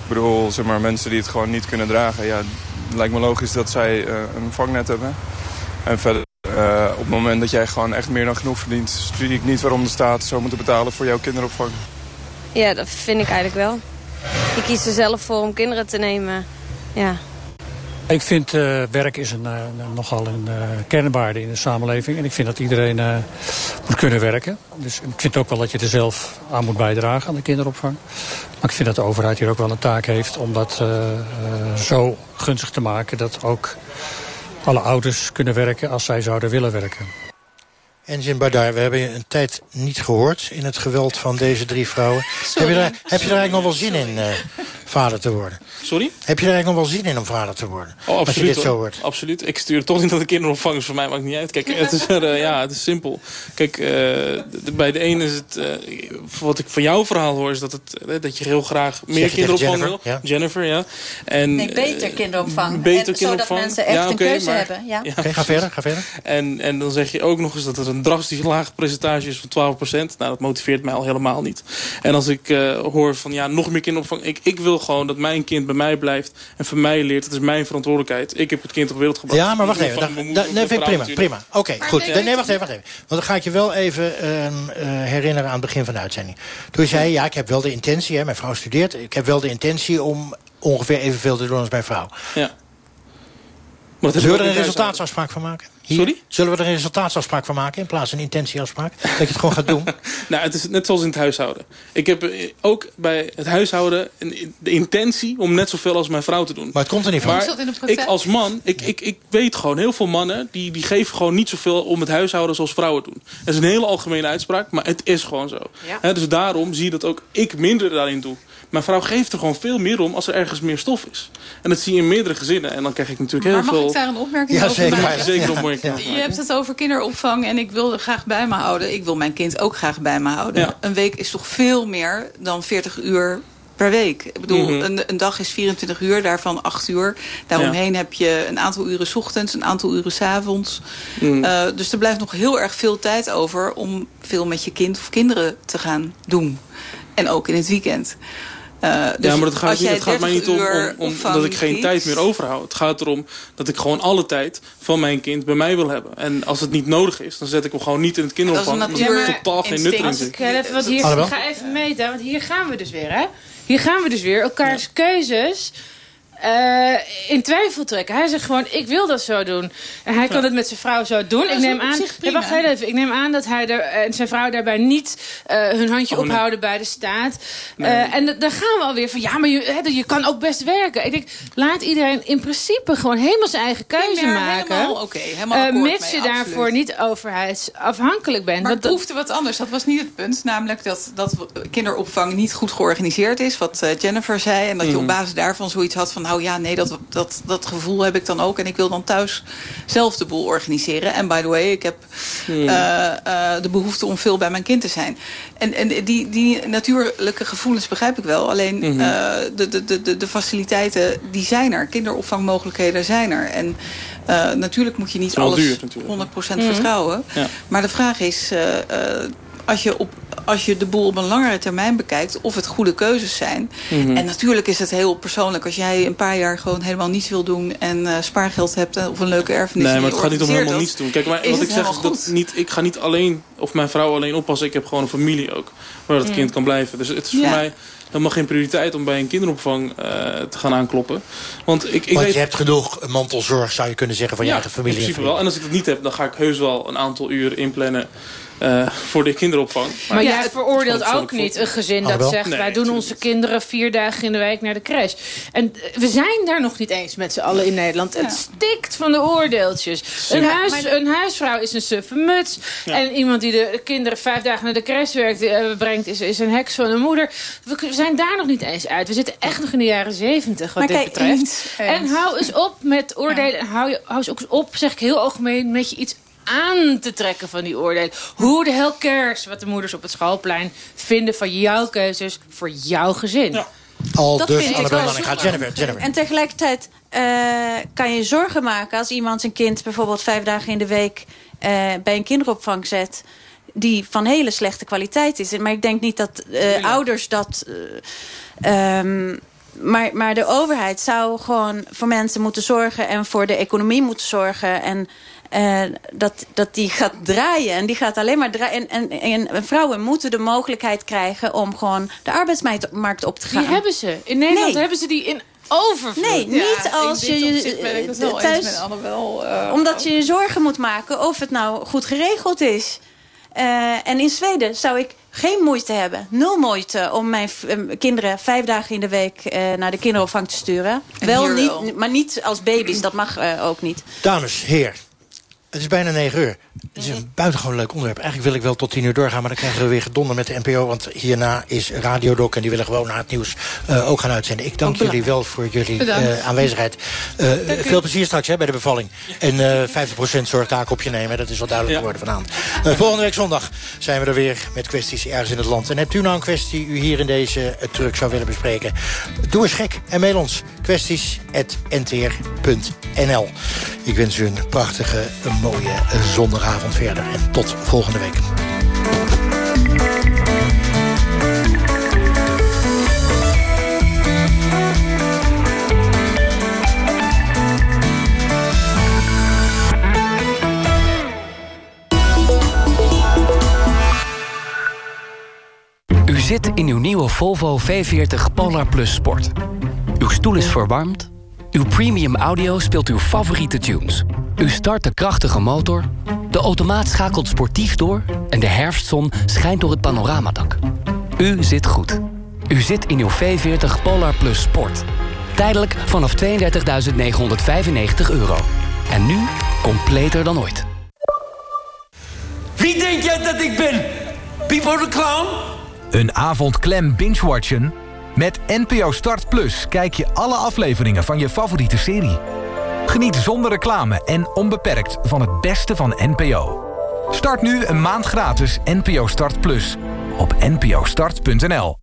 Ik bedoel, zeg maar, mensen die het gewoon niet kunnen dragen. Ja, het lijkt me logisch dat zij eh, een vangnet hebben. En verder, eh, op het moment dat jij gewoon echt meer dan genoeg verdient... zie ik niet waarom de staat zou moeten betalen voor jouw kinderopvang. Ja, dat vind ik eigenlijk wel. Je kiest er zelf voor om kinderen te nemen. Ja. Ik vind uh, werk is een, uh, nogal een uh, kernwaarde in de samenleving. En ik vind dat iedereen moet kunnen werken. Dus ik vind ook wel dat je er zelf aan moet bijdragen aan de kinderopvang. Maar ik vind dat de overheid hier ook wel een taak heeft om dat zo gunstig te maken... dat ook alle ouders kunnen werken als zij zouden willen werken. Enzin Badar, we hebben je een tijd niet gehoord in het geweld van deze drie vrouwen. Heb je, daar, heb je er eigenlijk nog wel zin in, uh, vader te worden? Sorry? Heb je er eigenlijk nog wel zin in om vader te worden? Oh, absoluut, als je dit zo hoort. Absoluut. Ik stuur toch niet naar de kinderopvang, dus voor mij maakt het niet uit. Kijk, het is, er, uh, ja, het is simpel. Kijk, uh, de, bij de een is het... wat ik van jouw verhaal hoor, is dat, het, dat je heel graag meer kinderopvang Jennifer, wil. Ja. Jennifer, ja. En, nee, beter kinderopvang. Beter en, kinderopvang. Zodat mensen echt ja, okay, een keuze maar, hebben. Ja. ja okay, ga verder, ga verder. En, en dan zeg je ook nog eens dat er een drastisch laag percentage is van 12%. Nou, dat motiveert mij al helemaal niet. En als ik uh, hoor van ja, nog meer kinderopvang. Ik, ik wil gewoon dat mijn kind bij mij blijft en van mij leert. Dat is mijn verantwoordelijkheid. Ik heb het kind op wereld gebracht. Ja, maar wacht even. Nee, vind ik prima. prima. Oké, okay, goed. Nee, wacht even, wacht even. Want dan ga ik je wel even uh, uh, herinneren aan het begin van de uitzending. Toen zei je, ja, ik heb wel de intentie, hè, mijn vrouw studeert. Ik heb wel de intentie om ongeveer evenveel te doen als mijn vrouw. Ja. Maar Zullen we er een resultaatsafspraak van maken? Hier? Sorry? Zullen we er een resultaatsafspraak van maken in plaats van een intentieafspraak? dat je het gewoon gaat doen? nou, het is net zoals in het huishouden. Ik heb ook bij het huishouden de intentie om net zoveel als mijn vrouw te doen. Maar het komt er niet van. Maar ik als man, ik, ik, ik weet gewoon, heel veel mannen... Die, die geven gewoon niet zoveel om het huishouden zoals vrouwen doen. Dat is een hele algemene uitspraak, maar het is gewoon zo. Ja. He, dus daarom zie je dat ook ik minder daarin doe. Mijn vrouw geeft er gewoon veel meer om als er ergens meer stof is. En dat zie je in meerdere gezinnen. En dan krijg ik natuurlijk heel maar mag veel... ik daar een opmerking ja, over zeker. maken? Ja, zeker. Je hebt het over kinderopvang en ik wil er graag bij me houden. Ik wil mijn kind ook graag bij me houden. Ja. Een week is toch veel meer dan 40 uur per week. Ik bedoel, Mhm. een, een dag is 24 uur, daarvan 8 uur. Daaromheen heb je een aantal uren 's ochtends, een aantal uren 's avonds. Mhm. Uh, dus er blijft nog heel erg veel tijd over... om veel met je kind of kinderen te gaan doen. En ook in het weekend. Uh, dus ja, maar het gaat, niet, het gaat mij niet om, 30 om, dat ik geen tijd meer overhoud. Het gaat erom dat ik gewoon alle tijd van mijn kind bij mij wil hebben. En als het niet nodig is, dan zet ik hem gewoon niet in het kinderopvang. Dat is omdat ik totaal geen nut zie. ik ga even meten, want hier gaan we dus weer, hè? Hier gaan we dus weer elkaars keuzes eh, in twijfel trekken. Hij zegt gewoon, ik wil dat zo doen. En hij kan het met zijn vrouw zo doen. dat ik neem aan, wacht heel even. Ik neem aan dat hij er, en zijn vrouw daarbij niet eh, hun handje Oh, nee. ophouden bij de staat. Nee. Eh, en dan gaan we alweer van, ja, maar je, hè, je kan ook best werken. Ik denk, laat iedereen in principe gewoon helemaal zijn eigen keuze maken. helemaal oké, helemaal Eh, mits mee, je daarvoor absoluut. niet overheidsafhankelijk bent. Maar Want het dat- proefde wat anders. Dat was niet het punt. Namelijk dat, dat kinderopvang niet goed georganiseerd is. Wat eh, Jennifer zei. En dat je Mhm. op basis daarvan zoiets had van... nou ja, nee, dat, dat, dat gevoel heb ik dan ook. En ik wil dan thuis zelf de boel organiseren. En by the way, ik heb Mhm. eh, eh, de behoefte om veel bij mijn kind te zijn. En, en die, die natuurlijke gevoelens begrijp ik wel. Alleen eh, de, de, de, de, de faciliteiten, die zijn er. Kinderopvangmogelijkheden zijn er. En eh, natuurlijk moet je niet alles duur natuurlijk. 100% Mhm. vertrouwen. Ja. Maar de vraag is, eh, eh, als, je op, als je de boel op een langere termijn bekijkt... of het goede keuzes zijn. Mhm. En natuurlijk is het heel persoonlijk. Als jij een paar jaar gewoon helemaal niets wil doen... en eh, spaargeld hebt eh, of een leuke erfenis... Nee, maar het gaat niet om helemaal niets doen. Kijk, maar wat het ik zeg is dat niet, ik ga niet alleen, of mijn vrouw alleen oppassen. Ik heb gewoon een familie ook, waar dat Mm. kind kan blijven. Dus het is voor Ja. mij helemaal geen prioriteit om bij een kinderopvang eh, te gaan aankloppen. Want ik, ik Want weet... je hebt genoeg mantelzorg, zou je kunnen zeggen, van je eigen familie. in en principe wel. En als ik dat niet heb, dan ga ik heus wel een aantal uren inplannen eh, voor de kinderopvang. Maar Ja, jij het- veroordeelt ook niet een gezin dat zegt... Nee, wij doen tuurlijk onze niet. kinderen vier dagen in de week naar de crash. En we zijn daar nog niet eens met z'n allen in Nederland. Het stikt van de oordeeltjes. Een, Ja, huis, een huisvrouw is een suffe muts. Ja. En iemand die de kinderen vijf dagen naar de crash werkt, eh, brengt... Is, is een heks van een moeder. We zijn daar nog niet eens uit. We zitten echt nog in de jaren zeventig wat Maar dit kijk, betreft. eens, En hou eens op met oordelen. En hou, je, hou eens ook eens op, zeg ik heel algemeen, met je iets aan te trekken van die oordelen. Hoe de hell cares wat de moeders op het schoolplein vinden van jouw keuzes voor jouw gezin. Ja. Al Dat dus vind ik wel gaat. zonde. Jennifer, Jennifer. En tegelijkertijd eh, kan je zorgen maken als iemand zijn kind bijvoorbeeld vijf dagen in de week eh, bij een kinderopvang zet. Die van hele slechte kwaliteit is. Maar ik denk niet dat eh, ouders dat. eh, ehm, maar, maar de overheid zou gewoon voor mensen moeten zorgen en voor de economie moeten zorgen. En eh, dat, dat die gaat draaien. En die gaat alleen maar draaien. En, en, en vrouwen moeten de mogelijkheid krijgen om gewoon de arbeidsmarkt op te gaan. Die hebben ze. In Nederland Nee. hebben ze die in overvloed. Nee, niet als je opzicht ben ik het wel thuis... Annabel. eh, omdat je je zorgen moet maken of het nou goed geregeld is. Eh, en in Zweden zou ik geen moeite hebben, nul moeite... om mijn eh, kinderen vijf dagen in de week eh, naar de kinderopvang te sturen. En Wel niet, wel. maar niet als baby's, dat mag eh, ook niet. Dames, heer. Het is bijna 9 uur. Het is een buitengewoon leuk onderwerp. Eigenlijk wil ik wel tot 10 uur doorgaan, maar dan krijgen we weer gedonder met de NPO. Want hierna is Radiodoc en die willen gewoon na het nieuws eh, ook gaan uitzenden. Ik dank jullie wel voor jullie eh, aanwezigheid. Eh, veel plezier straks hè, bij de bevalling. En eh 50% zorgtaak op je nemen, dat is wel duidelijk geworden vanavond. Eh, volgende week zondag zijn we er weer met kwesties ergens in het land. En hebt u nou een kwestie u hier in deze truck zou willen bespreken? Doe eens gek en mail ons kwesties.ntr.nl. Ik wens u een prachtige, een mooie zondagavond verder. En tot volgende week. U zit in uw nieuwe Volvo V40 Polar Plus Sport. Uw stoel is verwarmd. Uw premium audio speelt uw favoriete tunes. U start de krachtige motor. De automaat schakelt sportief door. En de herfstzon schijnt door het panoramadak. U zit goed. U zit in uw V40 Polar Plus Sport. Tijdelijk vanaf 32.995 euro. En nu completer dan ooit. Wie denk jij dat ik ben? Pipo de Clown? Een avond klem binge-watchen? Met NPO Start Plus kijk je alle afleveringen van je favoriete serie. Geniet zonder reclame en onbeperkt van het beste van NPO. Start nu een maand gratis NPO Start Plus op npostart.nl.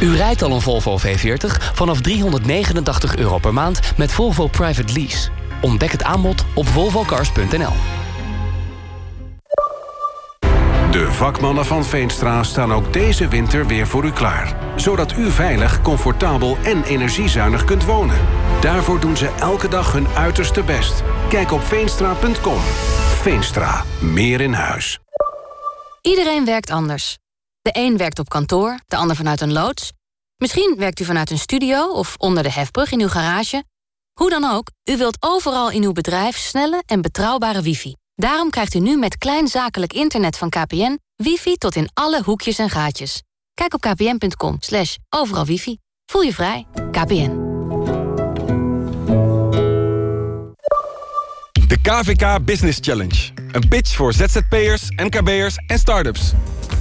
U rijdt al een Volvo V40 vanaf 389 euro per maand met Volvo Private Lease. Ontdek het aanbod op volvocars.nl. De vakmannen van Veenstra staan ook deze winter weer voor u klaar. Zodat u veilig, comfortabel en energiezuinig kunt wonen. Daarvoor doen ze elke dag hun uiterste best. Kijk op veenstra.com. Veenstra. Meer in huis. Iedereen werkt anders. De een werkt op kantoor, de ander vanuit een loods. Misschien werkt u vanuit een studio of onder de hefbrug in uw garage. Hoe dan ook, u wilt overal in uw bedrijf snelle en betrouwbare wifi. Daarom krijgt u nu met klein zakelijk internet van KPN... wifi tot in alle hoekjes en gaatjes. Kijk op kpn.com slash overal wifi. Voel je vrij. KPN. De KVK Business Challenge. Een pitch voor ZZP'ers, NKB'ers en start-ups.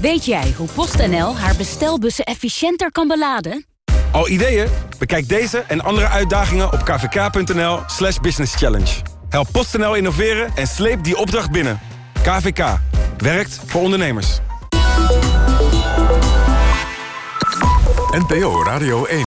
Weet jij hoe PostNL haar bestelbussen efficiënter kan beladen? Al ideeën? Bekijk deze en andere uitdagingen op kvk.nl slash businesschallenge. Help PostNL innoveren en sleep die opdracht binnen. KVK. Werkt voor ondernemers. NPO Radio 1.